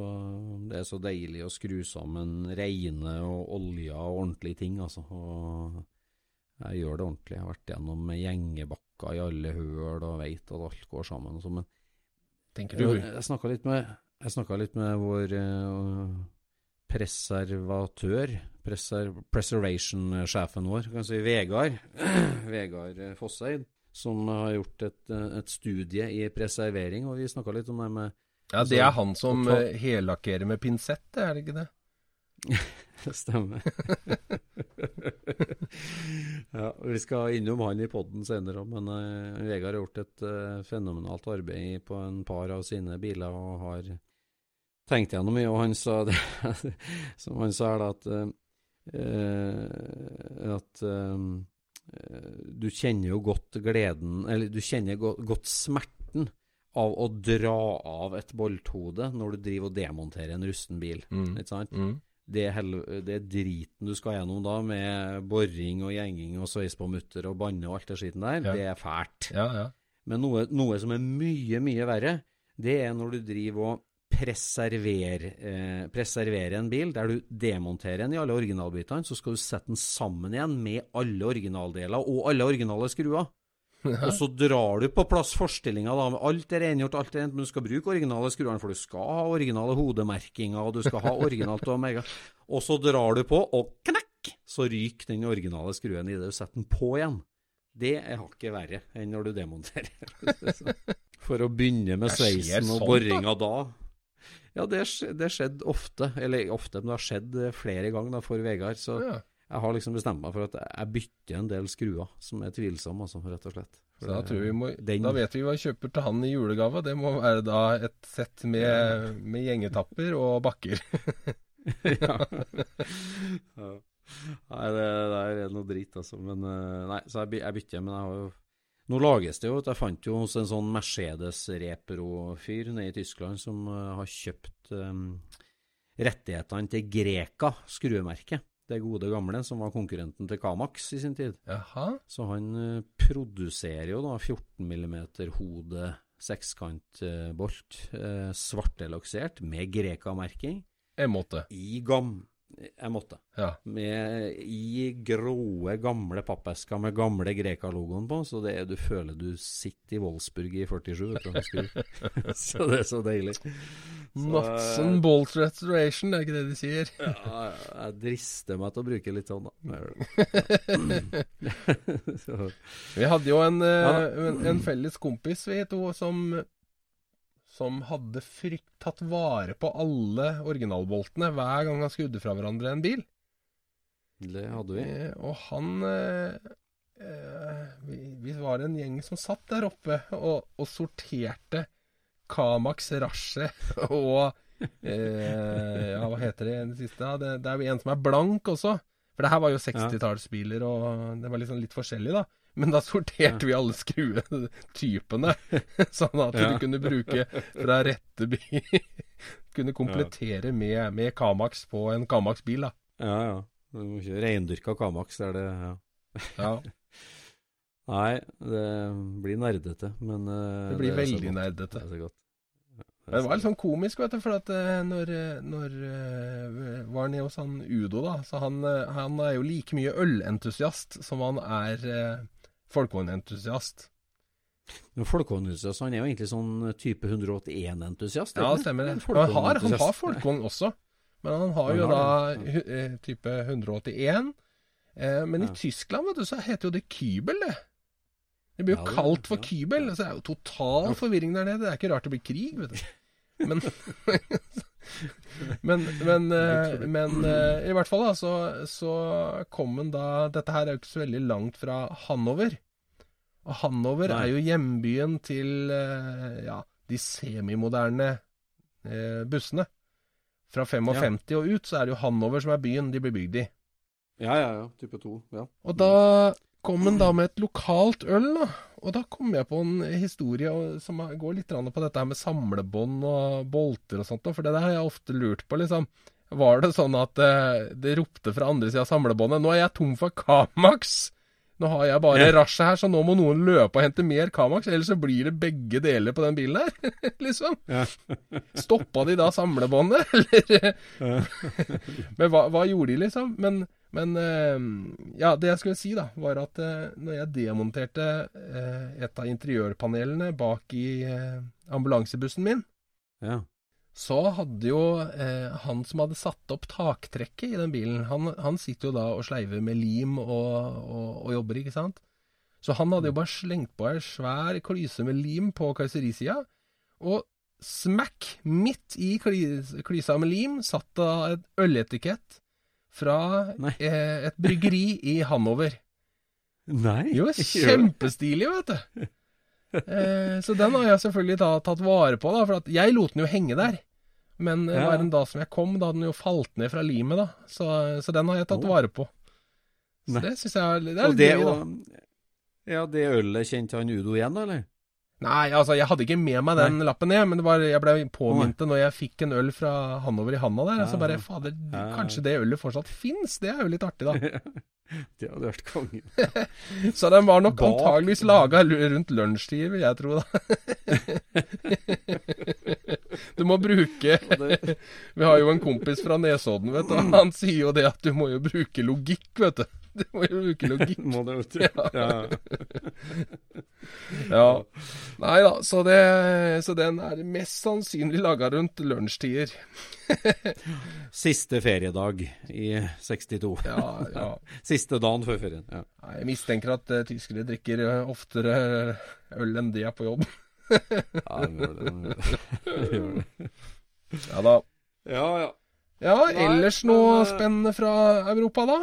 det er så deilig å skru sammen reine og olja og ordentlige ting, altså. Og jeg gjør det ordentlig. Jeg har vært gjennom gjengebakker i alle høl og veit at alt går sammen og sånn. Men Tenker jeg, du jeg snakka litt med jeg litt med vår eh, preservatør, preser, preservation-sjefen vår, kan si Vegard, Vegard eh, Fosseid, som har gjort et, eh, et studie i preservering, og vi snakka litt om det med Ja, det er han som Altså, eh, hellakkerer med pinsett, er det ikke det? Det stemmer. ja, vi skal innom han i poden senere òg, men uh, Vegard har gjort et uh, fenomenalt arbeid på en par av sine biler og har tenkt noe mye, og han sa det Som han sa, da, at eh, eh, at eh, du kjenner jo godt gleden Eller du kjenner godt, godt smerten av å dra av et bolthode når du driver og demonterer en rusten bil. Mm. Ikke sant? Mm. det, det driten du skal gjennom da, med boring og gjenging og sveis på mutter og banne og alt det skiten der, Ja. det er fælt. Ja, ja. Men noe, noe som er mye, mye verre, det er når du driver og preserverer, eh, preservere en bil, der du demonterer den i alle originalbitene, så skal du sette den sammen igjen med alle originaldeler og alle originale skruer. Og så drar du på plass forstillinga da, med alt er rengjort, alt er rent, men du skal bruke originale skruene, for du skal ha originale hodemerkinger, og du skal ha originalt og mega. Og så drar du på, og knekk, så ryker den originale skruen i det du setter den på igjen. Det er hakket verre enn når du demonterer. For å begynne med sveisen og boringa da. Ja, det, det skjedde ofte, eller ofte, men det har skjedd eh, flere ganger da, for Vegard. Så ja. jeg har liksom bestemt meg for at jeg bytter en del skruer som er tvilsomme, altså, rett og slett. Så da, vi må, da vet vi hva vi kjøper til han i julegave. Det må være da et sett med, med gjengetapper og bakker. ja. ja. Nei, det, det er noe drit, altså. Men eh, nei, så jeg, jeg bytter. Men jeg har jo Nå lages det jo Jeg fant jo hos en sånn Mercedes Repro-fyr nede i Tyskland som eh, har kjøpt um, rettighetene til Greka skruemerke. Det gode gamle som var konkurrenten til Kamax i sin tid. Jaha. Så han eh, produserer jo da 14 mm hode sekskantbolt, eh, svartelaksert med Greka-merking. En måte. I gam... Jeg måtte. Ja. Med, I gråe, gamle pappesker med gamle Greka-logoen på, så det er, du føler du sitter i Wolfsburg i 47. Vet du, og skriver. så det er så deilig. Madsen Nuts and restoration, det er ikke det de sier. ja, jeg drister meg til å bruke litt sånn, da. Så, Vi hadde jo en, eh, Ja. en, en felles kompis, vi to, som som hadde frykt, tatt vare på alle originalboltene hver gang han skrudde fra hverandre en bil. det hadde vi. Eh, og han eh, eh, vi, vi var en gjeng som satt der oppe og, og sorterte Kamax Rasje og eh, Ja, hva heter det det siste? Ja, Det, det er jo en som er blank også. For det her var jo 60-tallsbiler, og det var liksom litt forskjellig, da. Men da sorterte vi alle skruetypene, sånn at du kunne bruke fra rette bil Kunne komplettere med, med Kamax på en Kamax-bil, da. Ja, ja. Du må ikke reindyrka Kamax, det er det. Ja. Ja, Nei, det blir nerdete, men eh, det blir det veldig nerdete. Det er så godt. Det var litt sånn komisk, vet du, for at eh, når, eh, når var nede hos han Udo, da Så han, han er jo like mye ølentusiast som han er folkevognentusiast. Men Folkevognentusiast, han er jo egentlig sånn type 181-entusiast? Ja, stemmer det. Han har, han har folkevogn også, men han har Han jo har da det, eh, type 181. Eh, men Ja. i Tyskland, vet du, så heter jo det Kybel, det. Det blir jo Ja, kalt for ja, Kybel. Så det er jo total forvirring der nede. Det er ikke rart det blir krig, vet du. Men Men, men, eh, men eh, i hvert fall da, så, så kom han da Dette her er jo ikke så veldig langt fra Hannover. Og Hannover Nei. er jo hjembyen til eh, ja, de semimoderne eh, bussene. Fra 55 og ut så er det jo Hannover som er byen de blir bygd i. Ja, ja, ja. Type 2. Ja. Og da kom en da med et lokalt øl, da. Og da kom jeg på en historie som går litt på dette her med samlebånd og bolter og sånt. For det der har jeg ofte lurt på, liksom. Var det sånn at eh, det ropte fra andre sida av samlebåndet 'Nå er jeg tom for Kamax'. Nå har jeg bare Ja. rasjet her, så nå må noen løpe og hente mer Kamax, ellers så blir det begge deler på den bilen her, liksom. Ja. Stoppa de da samlebåndet, eller? Men hva, hva gjorde de, liksom? Men, men eh, ja, det jeg skulle si, da, var at eh, når jeg demonterte eh, et av interiørpanelene bak i ambulansebussen min, ja. Så hadde jo eh, han som hadde satt opp taktrekket i den bilen, han, han sitter jo da og sleiver med lim og, og, og jobber, ikke sant? Så han hadde jo bare slengt på ei svær klyse med lim på karosserisida, og smack midt i klysa med lim satt da et øletikett fra eh, et bryggeri i Hanover. Nei? Jo, kjempestilig, vet du. Eh, så den har jeg selvfølgelig da tatt vare på, da, for at jeg lot den jo henge der. Men Ja. var den da som jeg kom, da hadde den jo falt ned fra limet, da. Så, så den har jeg tatt oh. vare på. Så Nei. det syns jeg er, det er litt gøy, da. og, ja, det ølet kjente han Udo igjen, eller? Nei, altså, jeg hadde ikke med meg den lappen jeg, men det var, jeg ble påminnet når jeg fikk en øl fra Hanover i handa der. Ja, Så bare fader, Ja. kanskje det ølet fortsatt fins? Det er jo litt artig, da. Det hadde vært kongen. Så den var nok Bak- antageligvis laga rundt lunsjtider, vil jeg tro, da. Du må bruke Vi har jo en kompis fra Nesodden, vet du. og Han sier jo det at du må jo bruke logikk, vet du. Du må jo bruke logikk. Må det, vet du. Ja. Ja. Nei da, så, det, så den er mest sannsynlig laga rundt lunsjtider. Siste feriedag i 62. Ja, ja. Siste dagen før ferien. Ja. Nei, Jeg mistenker at uh, tyskere drikker eh, oftere øl enn de er på jobb. Ja, de gjør det. Ja da. Ja, ja. Ja, Nei, ellers men, noe eh, spennende fra Europa, da?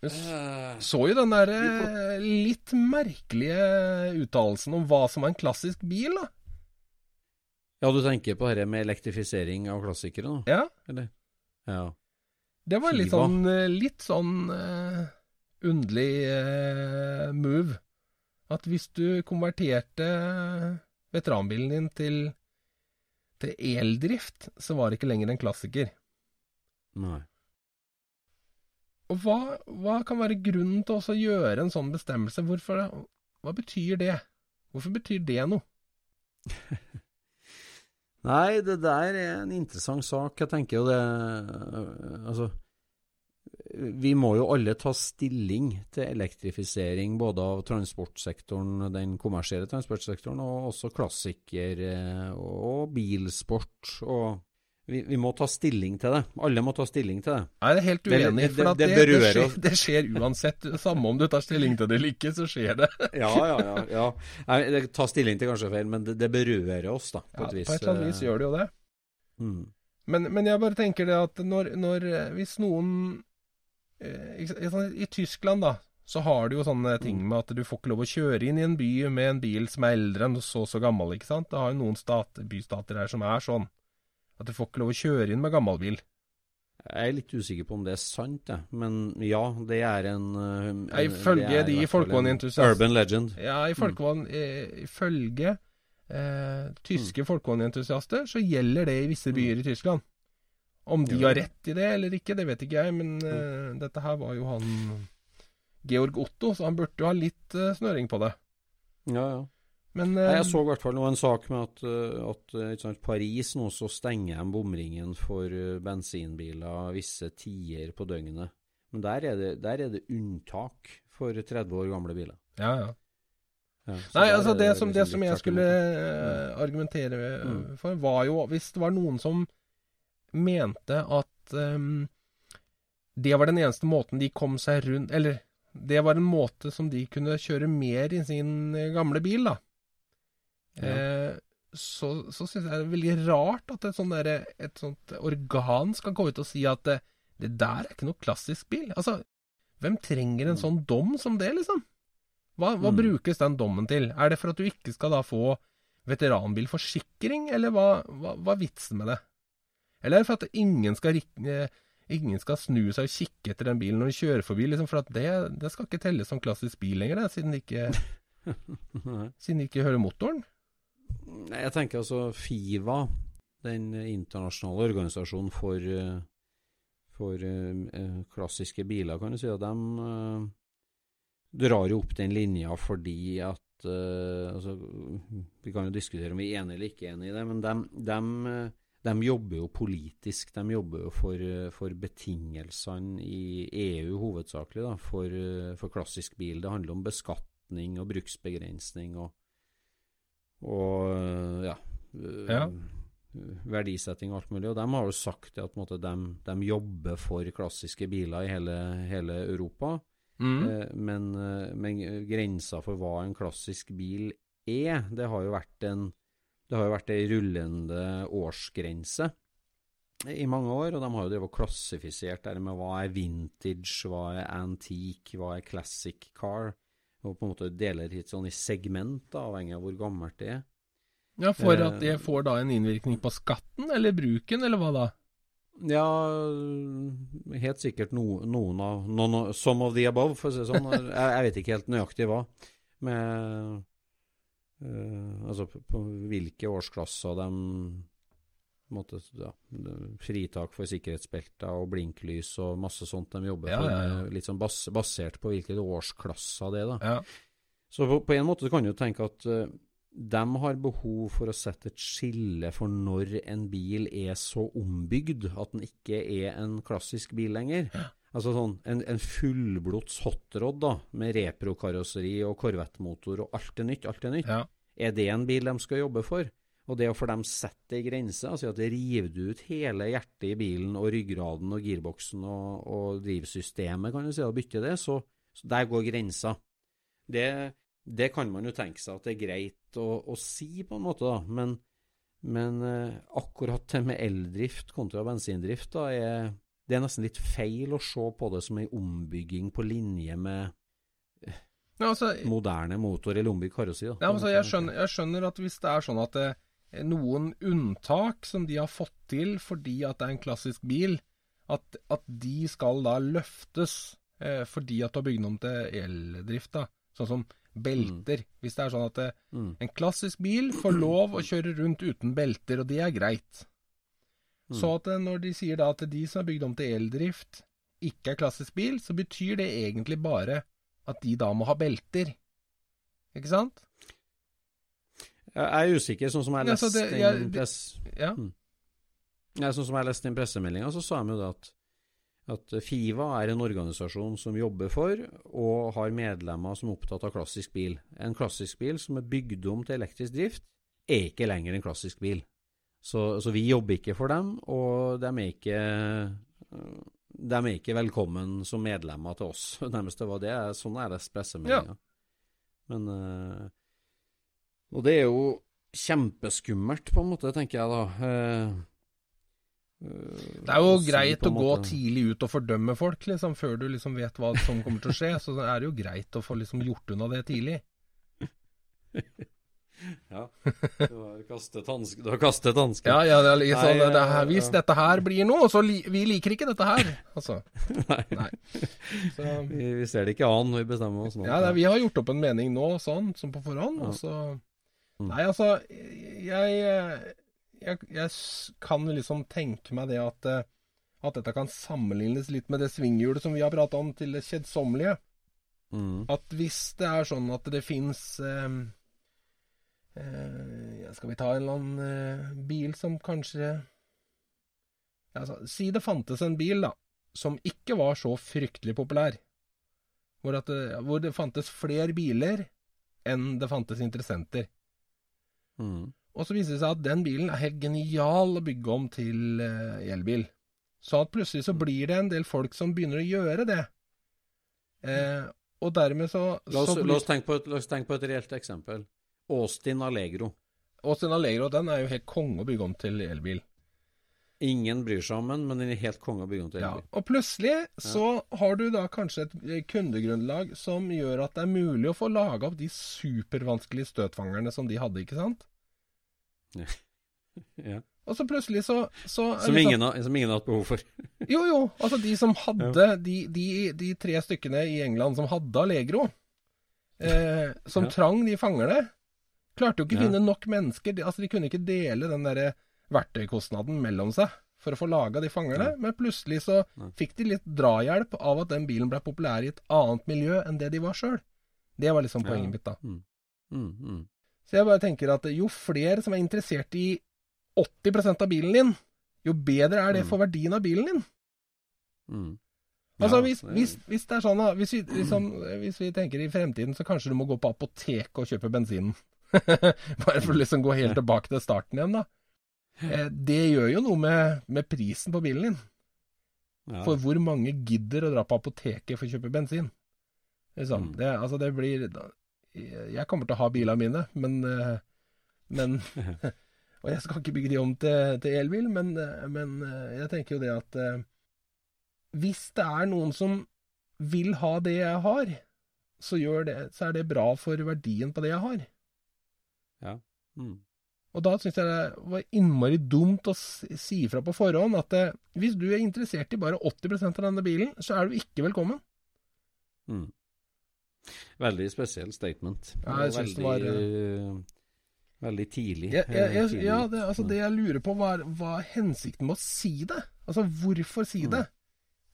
Eh, så jo den der eh, litt merkelige uttalelsen om hva som er en klassisk bil, da. Ja, du tenker på dette med elektrifisering av klassikere da? Ja, Eller? Ja. det var litt sånn, eh, litt sånn uh, underlig uh, move. At hvis du konverterte veteranbilen din til, til eldrift, så var det ikke lenger en klassiker. Nei. Og hva, hva kan være grunnen til å gjøre en sånn bestemmelse? Hvorfor, hva betyr det? Hvorfor betyr det noe? Nei, det der er en interessant sak. Jeg tenker jo det øh, Altså, vi må jo alle ta stilling til elektrifisering både av transportsektoren, den kommersielle transportsektoren, og også klassiker øh, og bilsport. og vi, vi, må ta stilling til det. Alle må ta stilling til det. Jeg er helt uenig, det, for det, det, det, skjer, det, skjer, uansett. Samme om du tar stilling til det eller ikke, så skjer det. ja, ja, ja. ja. Nei, ta stilling til kanskje feil, men det, berører oss, da, på ja, et vis. På et eller annet vis gjør det jo det. Mm. Men, men, jeg bare tenker det at når, når Hvis noen i, I Tyskland, da, så har du jo sånne ting med at du får ikke lov å kjøre inn i en by med en bil som er eldre enn så så gammel, ikke sant. Det har jo noen stat, bystater her som er sånn. At du får ikke lov å kjøre inn med gammel bil. Jeg er litt usikker på om det er sant, jeg. Men ja, det er en, en Ifølge de folkevognentusiastene Urban legend. Ja, mm. ifølge eh, tyske mm. folkevognentusiaster så gjelder det i visse mm. byer i Tyskland. Om de har rett i det eller ikke, det vet ikke jeg, men eh, dette her var jo han Georg Otto, så han burde jo ha litt eh, snøring på det. Ja, ja. Men, Nei, jeg så i hvert fall nå en sak med at, eh, at eh, sant, Paris nå så stenger de bomringen for bensinbiler visse tider på døgnet. Men der er, det, der er det unntak for 30 år gamle biler. Ja, ja. ja Nei, altså det, det, som, det som, jeg skulle uh, argumentere mm. for, var jo Hvis det var noen som mente at um, det var den eneste måten de kom seg rundt Eller det var en måte som de kunne kjøre mer i sin gamle bil, da Eh, så så syns jeg det er veldig rart at et der, et sånt, organ skal gå ut og si at det, eh, det der er ikke noe klassisk bil. Altså, hvem trenger en mm. sånn dom som det, liksom? Hva, hva mm. brukes den dommen til? Er det for at du ikke skal da få veteranbilforsikring, eller hva, hva, hva er vitsen med det? Eller er det for at ingen skal, eh, ingen skal snu seg og kikke etter den bilen når de kjører forbi, liksom, for at det, det skal ikke telles som klassisk bil lenger, det, siden de ikke, siden de ikke hører motoren? Jeg tenker altså Fiva, den internasjonale organisasjonen for, eh, for uh, klassiske biler, kan du si, de drar jo opp den linja fordi at altså, Vi kan jo diskutere om vi er enige eller ikke enige i det, men de, de, de jobber jo politisk. De jobber jo for, for betingelsene i EU hovedsakelig da, for, for klassisk bil. Det handler om beskatning og bruksbegrensning. og og eh, ja, ja. verdisetting og alt mulig. Og de har jo sagt at måte, de, de, jobber for klassiske biler i hele, hele Europa. Mm. Eh, men, eh, men, grensa for hva en klassisk bil er, det har jo vært en det har jo vært ei rullende årsgrense i mange år, og de har jo drevet klassifisert det med hva er vintage, hva er antique, hva er classic car og på en måte deler hit sånn i segment, da, avhengig av hvor gammelt det er. Ja, For at det eh, får da en innvirkning på skatten, eller bruken, eller hva da? Ja, helt sikkert no, noen av noen, Some of the above, for å si det sånn. jeg, jeg, vet ikke helt nøyaktig hva. Med uh, Altså på, på hvilke årsklasser de måte, ja, fritak for sikkerhetsbelter og blinklys og masse sånt de jobber ja, for. Ja, litt sånn bas basert på hvilke av det da. Så på, på, en måte kan du tenke at uh, eh, de har behov for å sette et skille for når en bil er så ombygd at den ikke er en klassisk bil lenger. Altså sånn, En, en fullblods hotrod da, med reprokarosseri og korvettmotor og alt er nytt, alt er nytt. Er det en bil de skal jobbe for? Og det å for dem sette ei grense, altså at river du ut hele hjertet i bilen og ryggraden og girboksen og, og drivsystemet, kan du si, og bytter det, så, så, der går grensa. Det, det, kan man jo tenke seg at det er greit å, å si, på en måte, da, men, men uh, akkurat det med eldrift kontra bensindrift, da, er, det er nesten litt feil å se på det som ei ombygging på linje med ja, altså, moderne motor eller ombygd karosseri. Ja, altså, jeg, skjønner, jeg, skjønner, at hvis det er sånn at det, noen unntak som de har fått til fordi at det er en klassisk bil, at, at de skal da løftes eh, fordi at du har bygd om til eldrift. da, Sånn som belter. Mm. Hvis det er sånn at det, eh, mm. en klassisk bil får lov å kjøre rundt uten belter, og det er greit. Mm. Så at eh, når de sier da at de som er bygd om til eldrift, ikke er klassisk bil, så betyr det egentlig bare at de da må ha belter. Ikke sant? Jeg er usikker, sånn som jeg leste ja, det, jeg, press... ja. hmm. ja. Sånn som jeg leste den pressemeldinga, så sa de jo det at, at Fiva er en organisasjon som jobber for og har medlemmer som er opptatt av klassisk bil. En klassisk bil som er bygd om til elektrisk drift, er ikke lenger en klassisk bil. Så, så vi jobber ikke for dem, og de er ikke de er ikke velkommen som medlemmer til oss. Nærmest det var det. Sånn er det pressemeldinga. Ja. Men uh, Og det er jo kjempeskummelt, på en måte, tenker jeg da. Uh, det er jo greit å, gå tidlig ut og fordømme folk, liksom, før du liksom vet hva som kommer til å skje. Så er det jo greit å få liksom gjort unna det tidlig. Ja. Du har kastet hanske. Du har kastet hanske. Ja, ja, det er liksom, Nei, det her, Hvis dette her blir noe, så li, vi liker ikke dette her. Altså. Nei. Nei. Så, vi, vi, ser det ikke an når vi bestemmer oss nå. Ja, det, vi har gjort opp en mening nå, sånn, som på forhånd. Ja. Og så. Nei, altså jeg, jeg, jeg, kan liksom tenke meg det at, at dette kan sammenlignes litt med det svinghjulet som vi har prata om, til det kjedsommelige. Mm. At hvis det er sånn at det fins eh, Eh, skal vi ta en eller annen eh, bil som kanskje altså, Si det fantes en bil, da, som ikke var så fryktelig populær. Hvor, det, hvor det fantes flere biler enn det fantes interessenter. Mm. Og så viser det seg at den bilen er helt genial å bygge om til uh, elbil. Så at plutselig så blir det en del folk som begynner å gjøre det. Eh, og dermed så, la oss, så blir... la, oss på et, la oss tenke på et reelt eksempel. Austin Allegro. Austin Allegro den er jo helt konge å bygge om til elbil. Ingen bryr seg om den, men den er helt konge å bygge om til elbil. Ja, og plutselig så har du da kanskje et eh, kundegrunnlag som gjør at det er mulig å få laga opp de supervanskelige støtfangerne som de hadde, ikke sant? Ja. ja. Og så plutselig så, så som, liksom, ingen har, som, ingen har, hatt behov for. jo, jo. Altså de som hadde de, de, de, tre stykkene i England som hadde Allegro, eh, som ja. trang de fangene, Klarte jo ikke å finne nok mennesker. De, altså, de kunne ikke dele den der verktøykostnaden mellom seg for å få laga de fangerne, men plutselig så fikk de litt drahjelp av at den bilen ble populær i et annet miljø enn det de var sjøl. Det var liksom poenget mitt, da. Mm. Mm, mm. Så jeg bare tenker at jo flere som er interessert i 80% av bilen din, jo bedre er det mm. for verdien av bilen din. Mm. Altså, hvis, hvis, hvis, det er sånn, da hvis vi, liksom, hvis vi tenker i fremtiden, så kanskje du må gå på apoteket og kjøpe bensinen. Bare for å liksom gå helt tilbake til starten igjen, da. Eh, det gjør jo noe med, med prisen på bilen din. Ja. For hvor mange gidder å dra på apoteket for å kjøpe bensin? Liksom. Mm. Det, altså, det blir Jeg kommer til å ha bilene mine, men, eh, men Og jeg skal ikke bygge de om til, til elbil, men, eh, men, jeg tenker jo det at hvis det er noen som vil ha det jeg har, så, det, så er det bra for verdien på det jeg har. Ja. Mm. Og da syns jeg det var innmari dumt å si fra på forhånd at eh, hvis du er interessert i bare 80% av denne bilen, så er du ikke velkommen. Mm. Veldig spesiell statement. Ja, jeg syns det var Veldig tidlig. Ja, jeg, jeg, tidlig. Ja, det, altså, det jeg lurer på, var hva er hensikten med å si det? Altså, hvorfor si mm. det?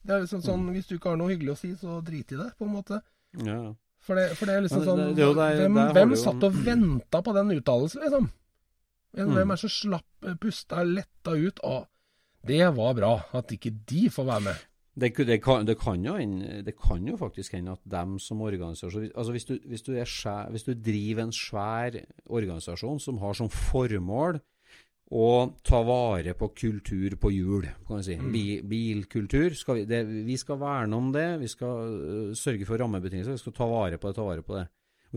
Det er liksom sånn, mm. Hvis du ikke har noe hyggelig å si, så drit i det, på en måte. Ja. For det, for det er liksom sånn det, det, Hvem, hvem satt og venta på den uttalelsen, liksom? Hvem mm. er det som slapp, eh, pusta letta ut? av det var bra at ikke de får være med. Det, det, kan, det, kan, jo, det kan jo faktisk hende at dem som organisasjon altså hvis du, hvis, du skjær, hvis du, driver en svær organisasjon som har som formål å ta vare på kultur på hjul, kan vi si. Mm. bilkultur. Skal vi, vi, skal verne om det. Vi skal uh, sørge for rammebetingelser. Vi skal ta vare på det, ta vare på det.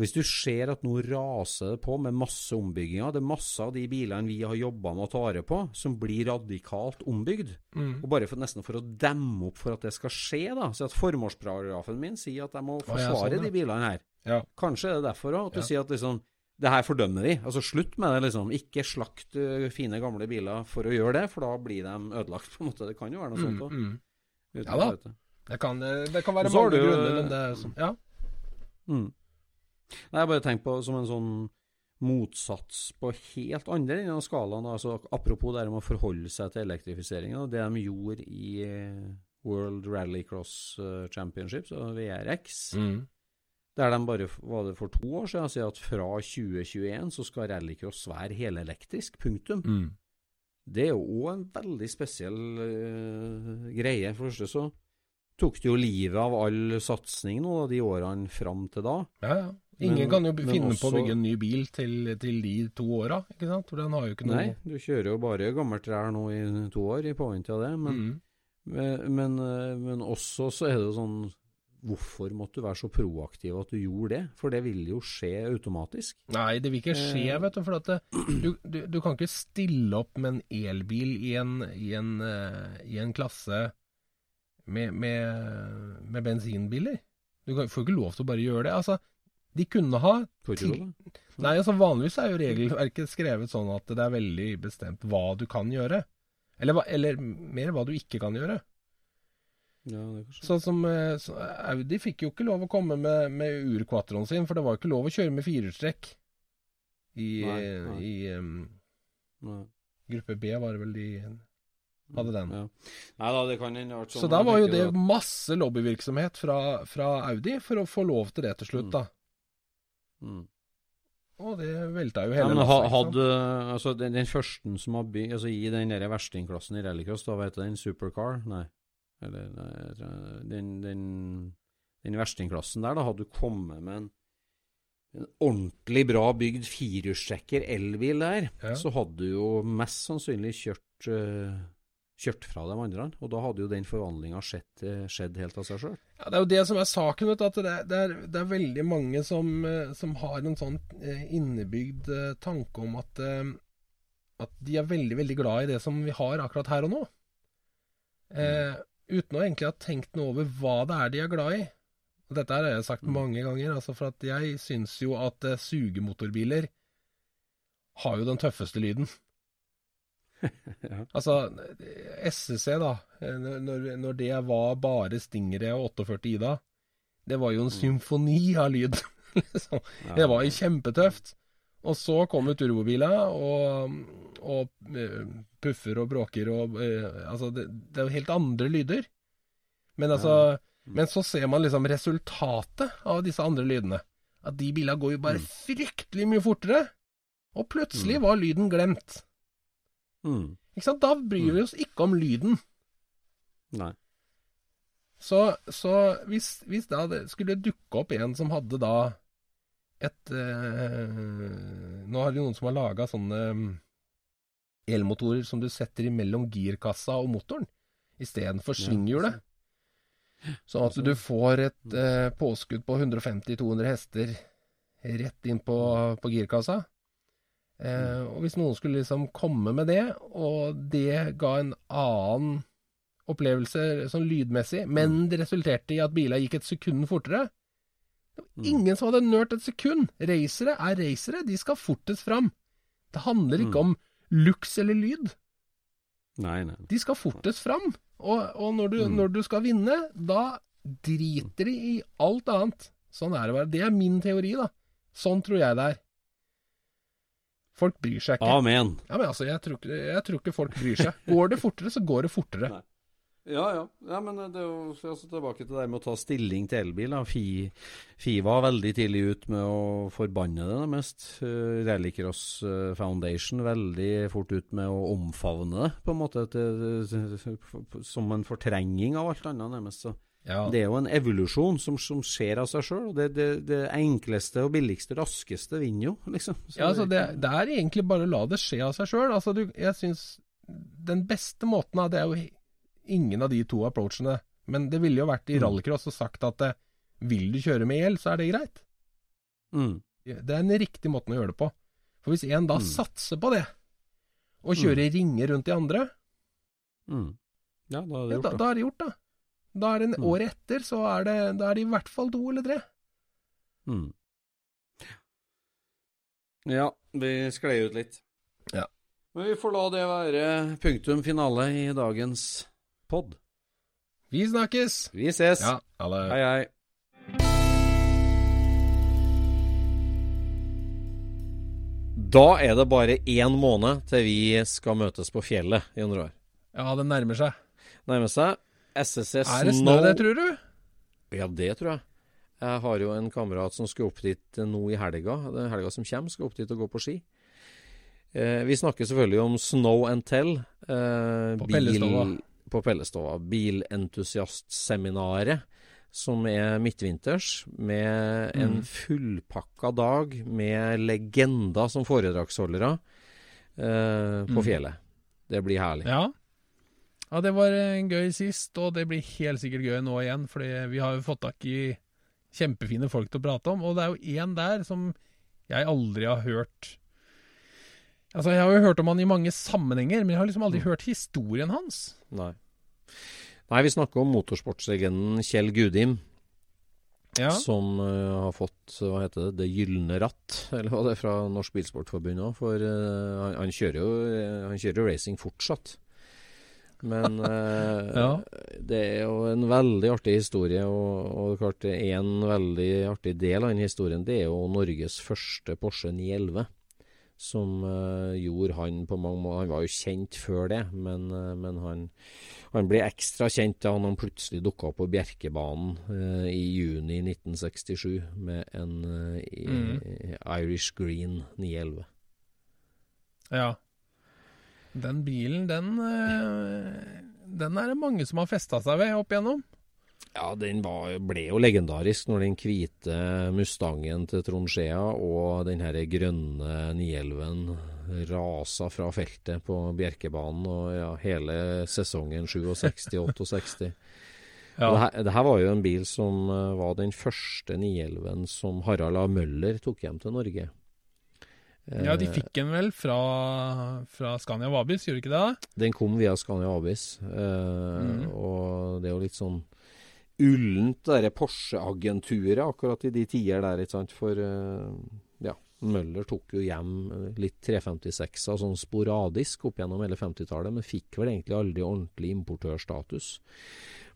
Hvis du ser at nå raser det på med masse ombygginger, det er masse av de bilene vi har jobba med å ta vare på, som blir radikalt ombygd, mm. og bare for, nesten for å demme opp for at det skal skje, da, så at formålsparagrafen min sier at jeg må forsvare ah, ja, sånn, ja. de bilene her. Ja. Kanskje er det derfor òg, at du sier at liksom det her fordømmer vi. Altså Slutt med det, liksom. Ikke slakt uh, fine, gamle biler for å gjøre det, for da blir de ødelagt, på en måte. Det kan jo være noe sånt òg. Mm, mm. Ja da. Det kan, det kan være mange grunner, men det er sånn Ja. Mm. Nei, jeg bare tenker på som en sånn motsats på helt andre enden av skalaen. Altså, apropos det med å forholde seg til elektrifiseringa. Det de gjorde i eh, World Rallycross Championships, VRX. Mm Der de bare var det for to år siden sier at fra 2021 så skal rallycross være helelektrisk. Punktum. Mm. Det er jo òg en veldig spesiell uh, greie. For det første så tok det jo livet av all satsing nå de årene fram til da. Ja, ja. Ingen men, kan jo finne også, på å bygge en ny bil til, til de to åra, ikke sant? For den har jo ikke noe Nei, du kjører jo bare gammelt trær nå i to år i påvente av det. Men, mm. men, men, eh, men, også så er det jo sånn Hvorfor måtte du være så proaktiv at du gjorde det? For det ville jo skje automatisk. Nei, det vil ikke skje, eh. vet du. For det, du, du, du, kan ikke stille opp med en elbil i en, i en, i en klasse med, med, med bensinbiler. Du får ikke lov til å bare gjøre det. Altså, de kunne ha til... Nei, altså Vanligvis er jo regelverket skrevet sånn at det er veldig bestemt hva du kan gjøre. Eller, eller mer hva du ikke kan gjøre. Ja, sånn som eh, så Audi fikk jo ikke lov å komme med, med urquattroen sin, for det var jo ikke lov å kjøre med firehjulstrekk. I, nei, nei. i um, gruppe B var det vel de hadde den. Ja. Nei da, det kan hende sånn. Så da var jo det masse lobbyvirksomhet fra, fra, Audi for å få lov til det til slutt, mm. da. Mm. Og det velta jo hele ja, men hadde, altså, den, den, første som har bygd altså, I den der verstingklassen i rallycross, vet du den Supercar? Nei. Eller nei, den, den, den verstingklassen der, da hadde du kommet med en, en ordentlig bra bygd firehjulstrekker elbil der, ja. så hadde du jo mest sannsynlig kjørt uh, kjørt fra de andre. Og da hadde jo den forvandlinga skjedd, eh, skjedd, helt av seg sjøl. Ja, det er jo det som er saken. vet du, at det er, det er, det er veldig mange som, eh, som, har en sånn eh, innebygd tanke om at, at de er veldig, veldig glad i det som vi har akkurat her og nå. Eh, uten å egentlig ha tenkt noe over hva det er de er glad i. Og dette har jeg sagt mm. mange ganger, altså for at jeg syns jo at sugemotorbiler har jo den tøffeste lyden. Ja. Altså, SSC, da, når, når, det var bare Stingere og 48 Ida, det var jo en mm. symfoni av lyd. liksom. ja. Det var jo kjempetøft. Og så kom turbobiler og, og uh, puffer og bråker og uh, Altså, det, det, er jo helt andre lyder. Men altså ja. mm. Men så ser man liksom resultatet av disse andre lydene. At de bilene går jo bare mm. fryktelig mye fortere. Og plutselig mm. var lyden glemt. Mm. Ikke sant? Da bryr vi oss ikke om lyden. Nei. Så, så hvis, hvis, da det skulle dukke opp en som hadde da et eh, Nå har det noen som har laga sånne mm, elmotorer som du setter imellom girkassa og motoren istedenfor svinghjulet. Sånn at du får et eh, påskudd på 150-200 hester rett inn på, på girkassa. Eh, og hvis noen skulle liksom komme med det, og det ga en annen opplevelse sånn lydmessig, men mm. det resulterte i at bilene gikk et sekund fortere Det var mm. ingen som hadde nørt et sekund. Racere er racere, de skal fortest fram. Det handler ikke mm. om looks eller lyd. Nei, nei. De skal fortest fram. Og, og når, du, mm. når, du, skal vinne, da driter de i alt annet. Sånn er det bare. Det er min teori, da. Sånn tror jeg det er. Folk bryr seg ikke. Amen. Ja, men altså, jeg tror, ikke, jeg tror ikke folk bryr seg. Går det fortere, så går det fortere. Nei. Ja, ja. ja men det er jo altså, tilbake til det med å ta stilling til elbil. Fi, Fi var veldig tidlig ut med å forbanne det mest. Uh, Rallycross uh, Foundation veldig fort ut med å omfavne det, på en måte. Til, som en fortrenging av alt annet, nærmest. så ja. Det er jo en evolusjon som, som skjer av seg sjøl. Det, det, det, enkleste og billigste, raskeste vinner jo, liksom. Så ja, altså det, det, er egentlig bare å la det skje av seg sjøl. Altså, jeg syns den beste måten av Det er jo ingen av de to approachene. Men det ville jo vært i mm. rallycross og sagt at eh, vil du kjøre med el, så er det greit. Mm. Det er en riktig måte å gjøre det på. For hvis en da mm. satser på det, og kjører mm. ringer rundt de andre mm. Ja, da er det gjort, da. Da, da er det gjort, da. Da er det mm. året etter, så er det, da er det i hvert fall to eller tre. Mm. Ja, vi sklei ut litt. Ja. Men vi får la det være punktum finale i dagens pod. Vi snakkes! Vi ses. Ja, alle. Hei, hei. Da er det bare én måned til vi skal møtes på fjellet, Jon Roar. Ja, det nærmer seg. Nærmer seg. Snow Er det snø det, tror du? Ja, det tror jeg. Jeg har jo en kamerat som skal opp dit nå i helga. Er helga som kommer, skal opp dit og gå på ski. Eh, vi snakker selvfølgelig om Snow and Tell. Eh, på Pellestova. På Pellestova. Bilentusiastseminaret som er midtvinters, med mm. en fullpakka dag med legender som foredragsholdere eh, på mm. fjellet. Det blir herlig. Ja. Ja, det var gøy sist, og det blir helt sikkert gøy nå igjen. For vi har jo fått tak i kjempefine folk til å prate om. Og det er jo én der som jeg aldri har hørt Altså, Jeg har jo hørt om han i mange sammenhenger, men jeg har liksom aldri mm. hørt historien hans. Nei. Nei, vi snakker om motorsportslegenden Kjell Gudim. Ja. Som uh, har fått hva heter det, Det gylne ratt, eller hva det er fra Norsk Bilsportforbund òg. For uh, han, han, kjører jo, han kjører racing fortsatt. Men ja. det er jo en veldig artig historie, og, og klart en veldig artig del av den historien det er jo Norges første Porsche 911 som uh, gjorde han på mange måter Han var jo kjent før det, men, uh, men han, han, ble ekstra kjent da han plutselig dukka opp på Bjerkebanen uh, i juni 1967 med en mm. Irish Green 911. Ja. Den bilen, den Den er det mange som har festa seg ved opp igjennom. Ja, den var, ble jo legendarisk når den hvite Mustangen til Trond Skjea og den her grønne 911 rasa fra feltet på Bjerkebanen og ja, hele sesongen 67-68. ja. det, her, det, her, var jo en bil som uh, var den første 911 som Harald A. Møller tok hjem til Norge. Ja, de fikk den vel fra, fra Scania Vabis, gjorde de ikke det? Den kom via Scania Vabis, mm. og det er jo litt sånn ullent, det Porsche-agenturet akkurat i de tider der, ikke sant. For uh, ja, Møller tok jo hjem litt 356-er sånn sporadisk opp gjennom hele 50-tallet, men fikk vel egentlig aldri ordentlig importørstatus.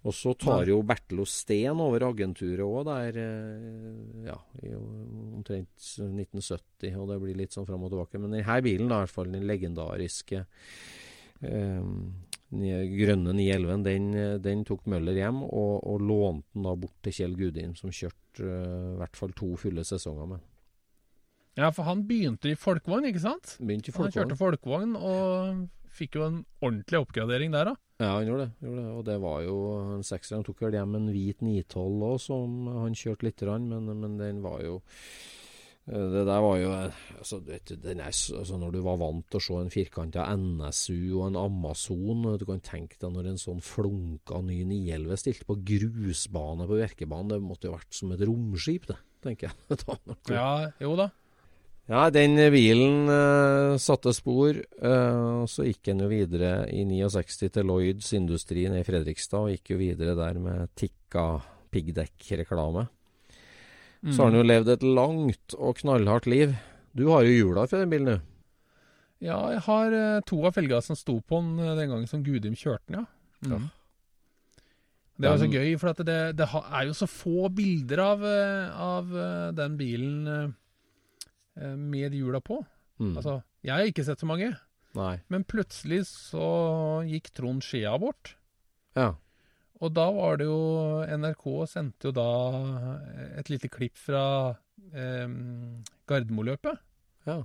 Og så tar jo Bertel og Steen over agenturet òg der, uh, ja, i omtrent 1970, og det blir litt sånn fram og tilbake. Men denne bilen, da, i hvert fall den legendariske eh, grønne 911, den, den, tok Møller hjem og, og lånte den da bort til Kjell Gudin, som kjørte uh, i hvert fall to fulle sesonger med. Ja, for han begynte i folkevogn, ikke sant? Begynte i folkevogn. Han kjørte folkevogn og fikk jo en ordentlig oppgradering der, da. Ja, han gjorde det. Gjorde det. Og det var jo en sekser. Han tok vel hjem en hvit 912 òg, som han kjørte lite grann, men, men den var jo Eh, det der var jo eh, altså, vet, er, altså, Når du var vant til å se en firkanta NSU og en Amazon Du kan tenke deg når en sånn flunka ny 911 stilte på grusbane på Bjerkebanen. Det måtte jo vært som et romskip, det, tenker jeg. ja, jo da. Ja, den bilen uh, satte spor. Uh, så gikk den jo videre i 69 til Lloyds Industri nede i Fredrikstad, og gikk jo videre der med tikka piggdekkreklame. Så har han jo levd et langt og knallhardt liv. Du har jo hjula for den bilen, du. Ja, jeg har uh, to av felga som sto på den den gangen som Gudim kjørte den, ja. Mm. ja. Det var så gøy, for det, det, er jo så få bilder av, av den bilen med hjula på. Mm. Altså, jeg har ikke sett så mange. Nei. Men plutselig så gikk Trond Skjea bort. Ja. Og da var det jo NRK sendte jo da et lite klipp fra eh, Gardermoløpet. Ja.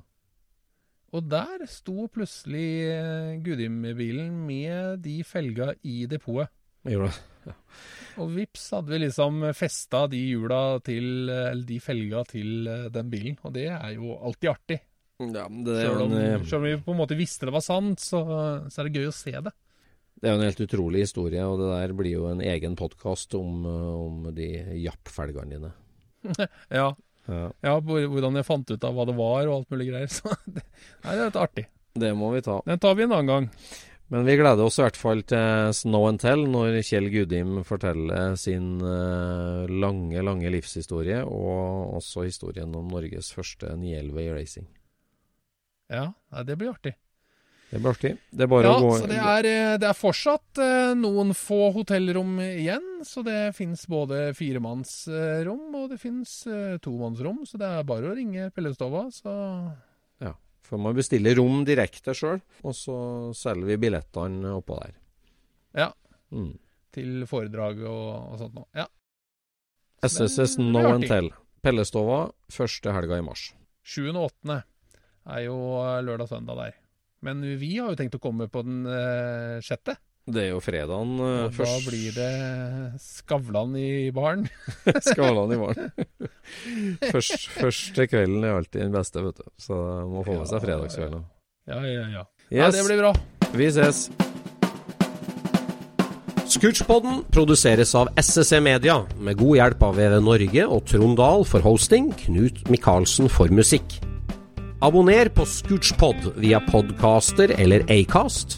Og der sto plutselig eh, Gudim-bilen med de felga i depotet. Gjorde det. Og vips hadde vi liksom festa de hjula til Eller de felga til eh, den bilen. Og det er jo alltid artig. Ja, selv, om, en, selv, om, vi på en måte visste det var sant, så, så er det gøy å se det. Det er jo en helt utrolig historie, og det der blir jo en egen podkast om, om, de Japp-felgene dine. ja. ja. ja. Hvordan jeg fant ut av hva det var og alt mulig greier. Så det, nei, det er litt artig. Det må vi ta. Den tar vi en annen gang. Men vi gleder oss i hvert fall til Snow and Tell når Kjell Gudim forteller sin uh, lange, lange livshistorie, og også historien om Norges første 911 i racing. Ja, det blir artig. Det blir artig. Det er bare ja, å gå så det er, eh, det er fortsatt eh, noen få hotellrom igjen. Så det fins både firemannsrom og det fins eh, tomannsrom. Så det er bare å ringe Pellestova, så. For man bestiller rom direkte sjøl, og så selger vi billettene oppå der. Ja. Mm. Til foredrag og, og sånt noe. Ja. SSS No and Tell. Pellestova første helga i mars. 7. og 8. er jo eh, lørdag-søndag der. Men vi har jo tenkt å komme på den eh, sjette. Det er jo fredagen uh, først. Da blir det Skavlan i baren. Skavlan i baren. først, første kvelden er alltid den beste, vet du. Så må få med seg fredagskvelden. Ja, ja, ja. Yes. ja det blir bra. Vi ses. Scootchpoden produseres av SSC e Media, med god hjelp av VV Norge og Trond Dahl for hosting, Knut Micaelsen for musikk. Abonner på Scootchpod via podcaster eller Acast,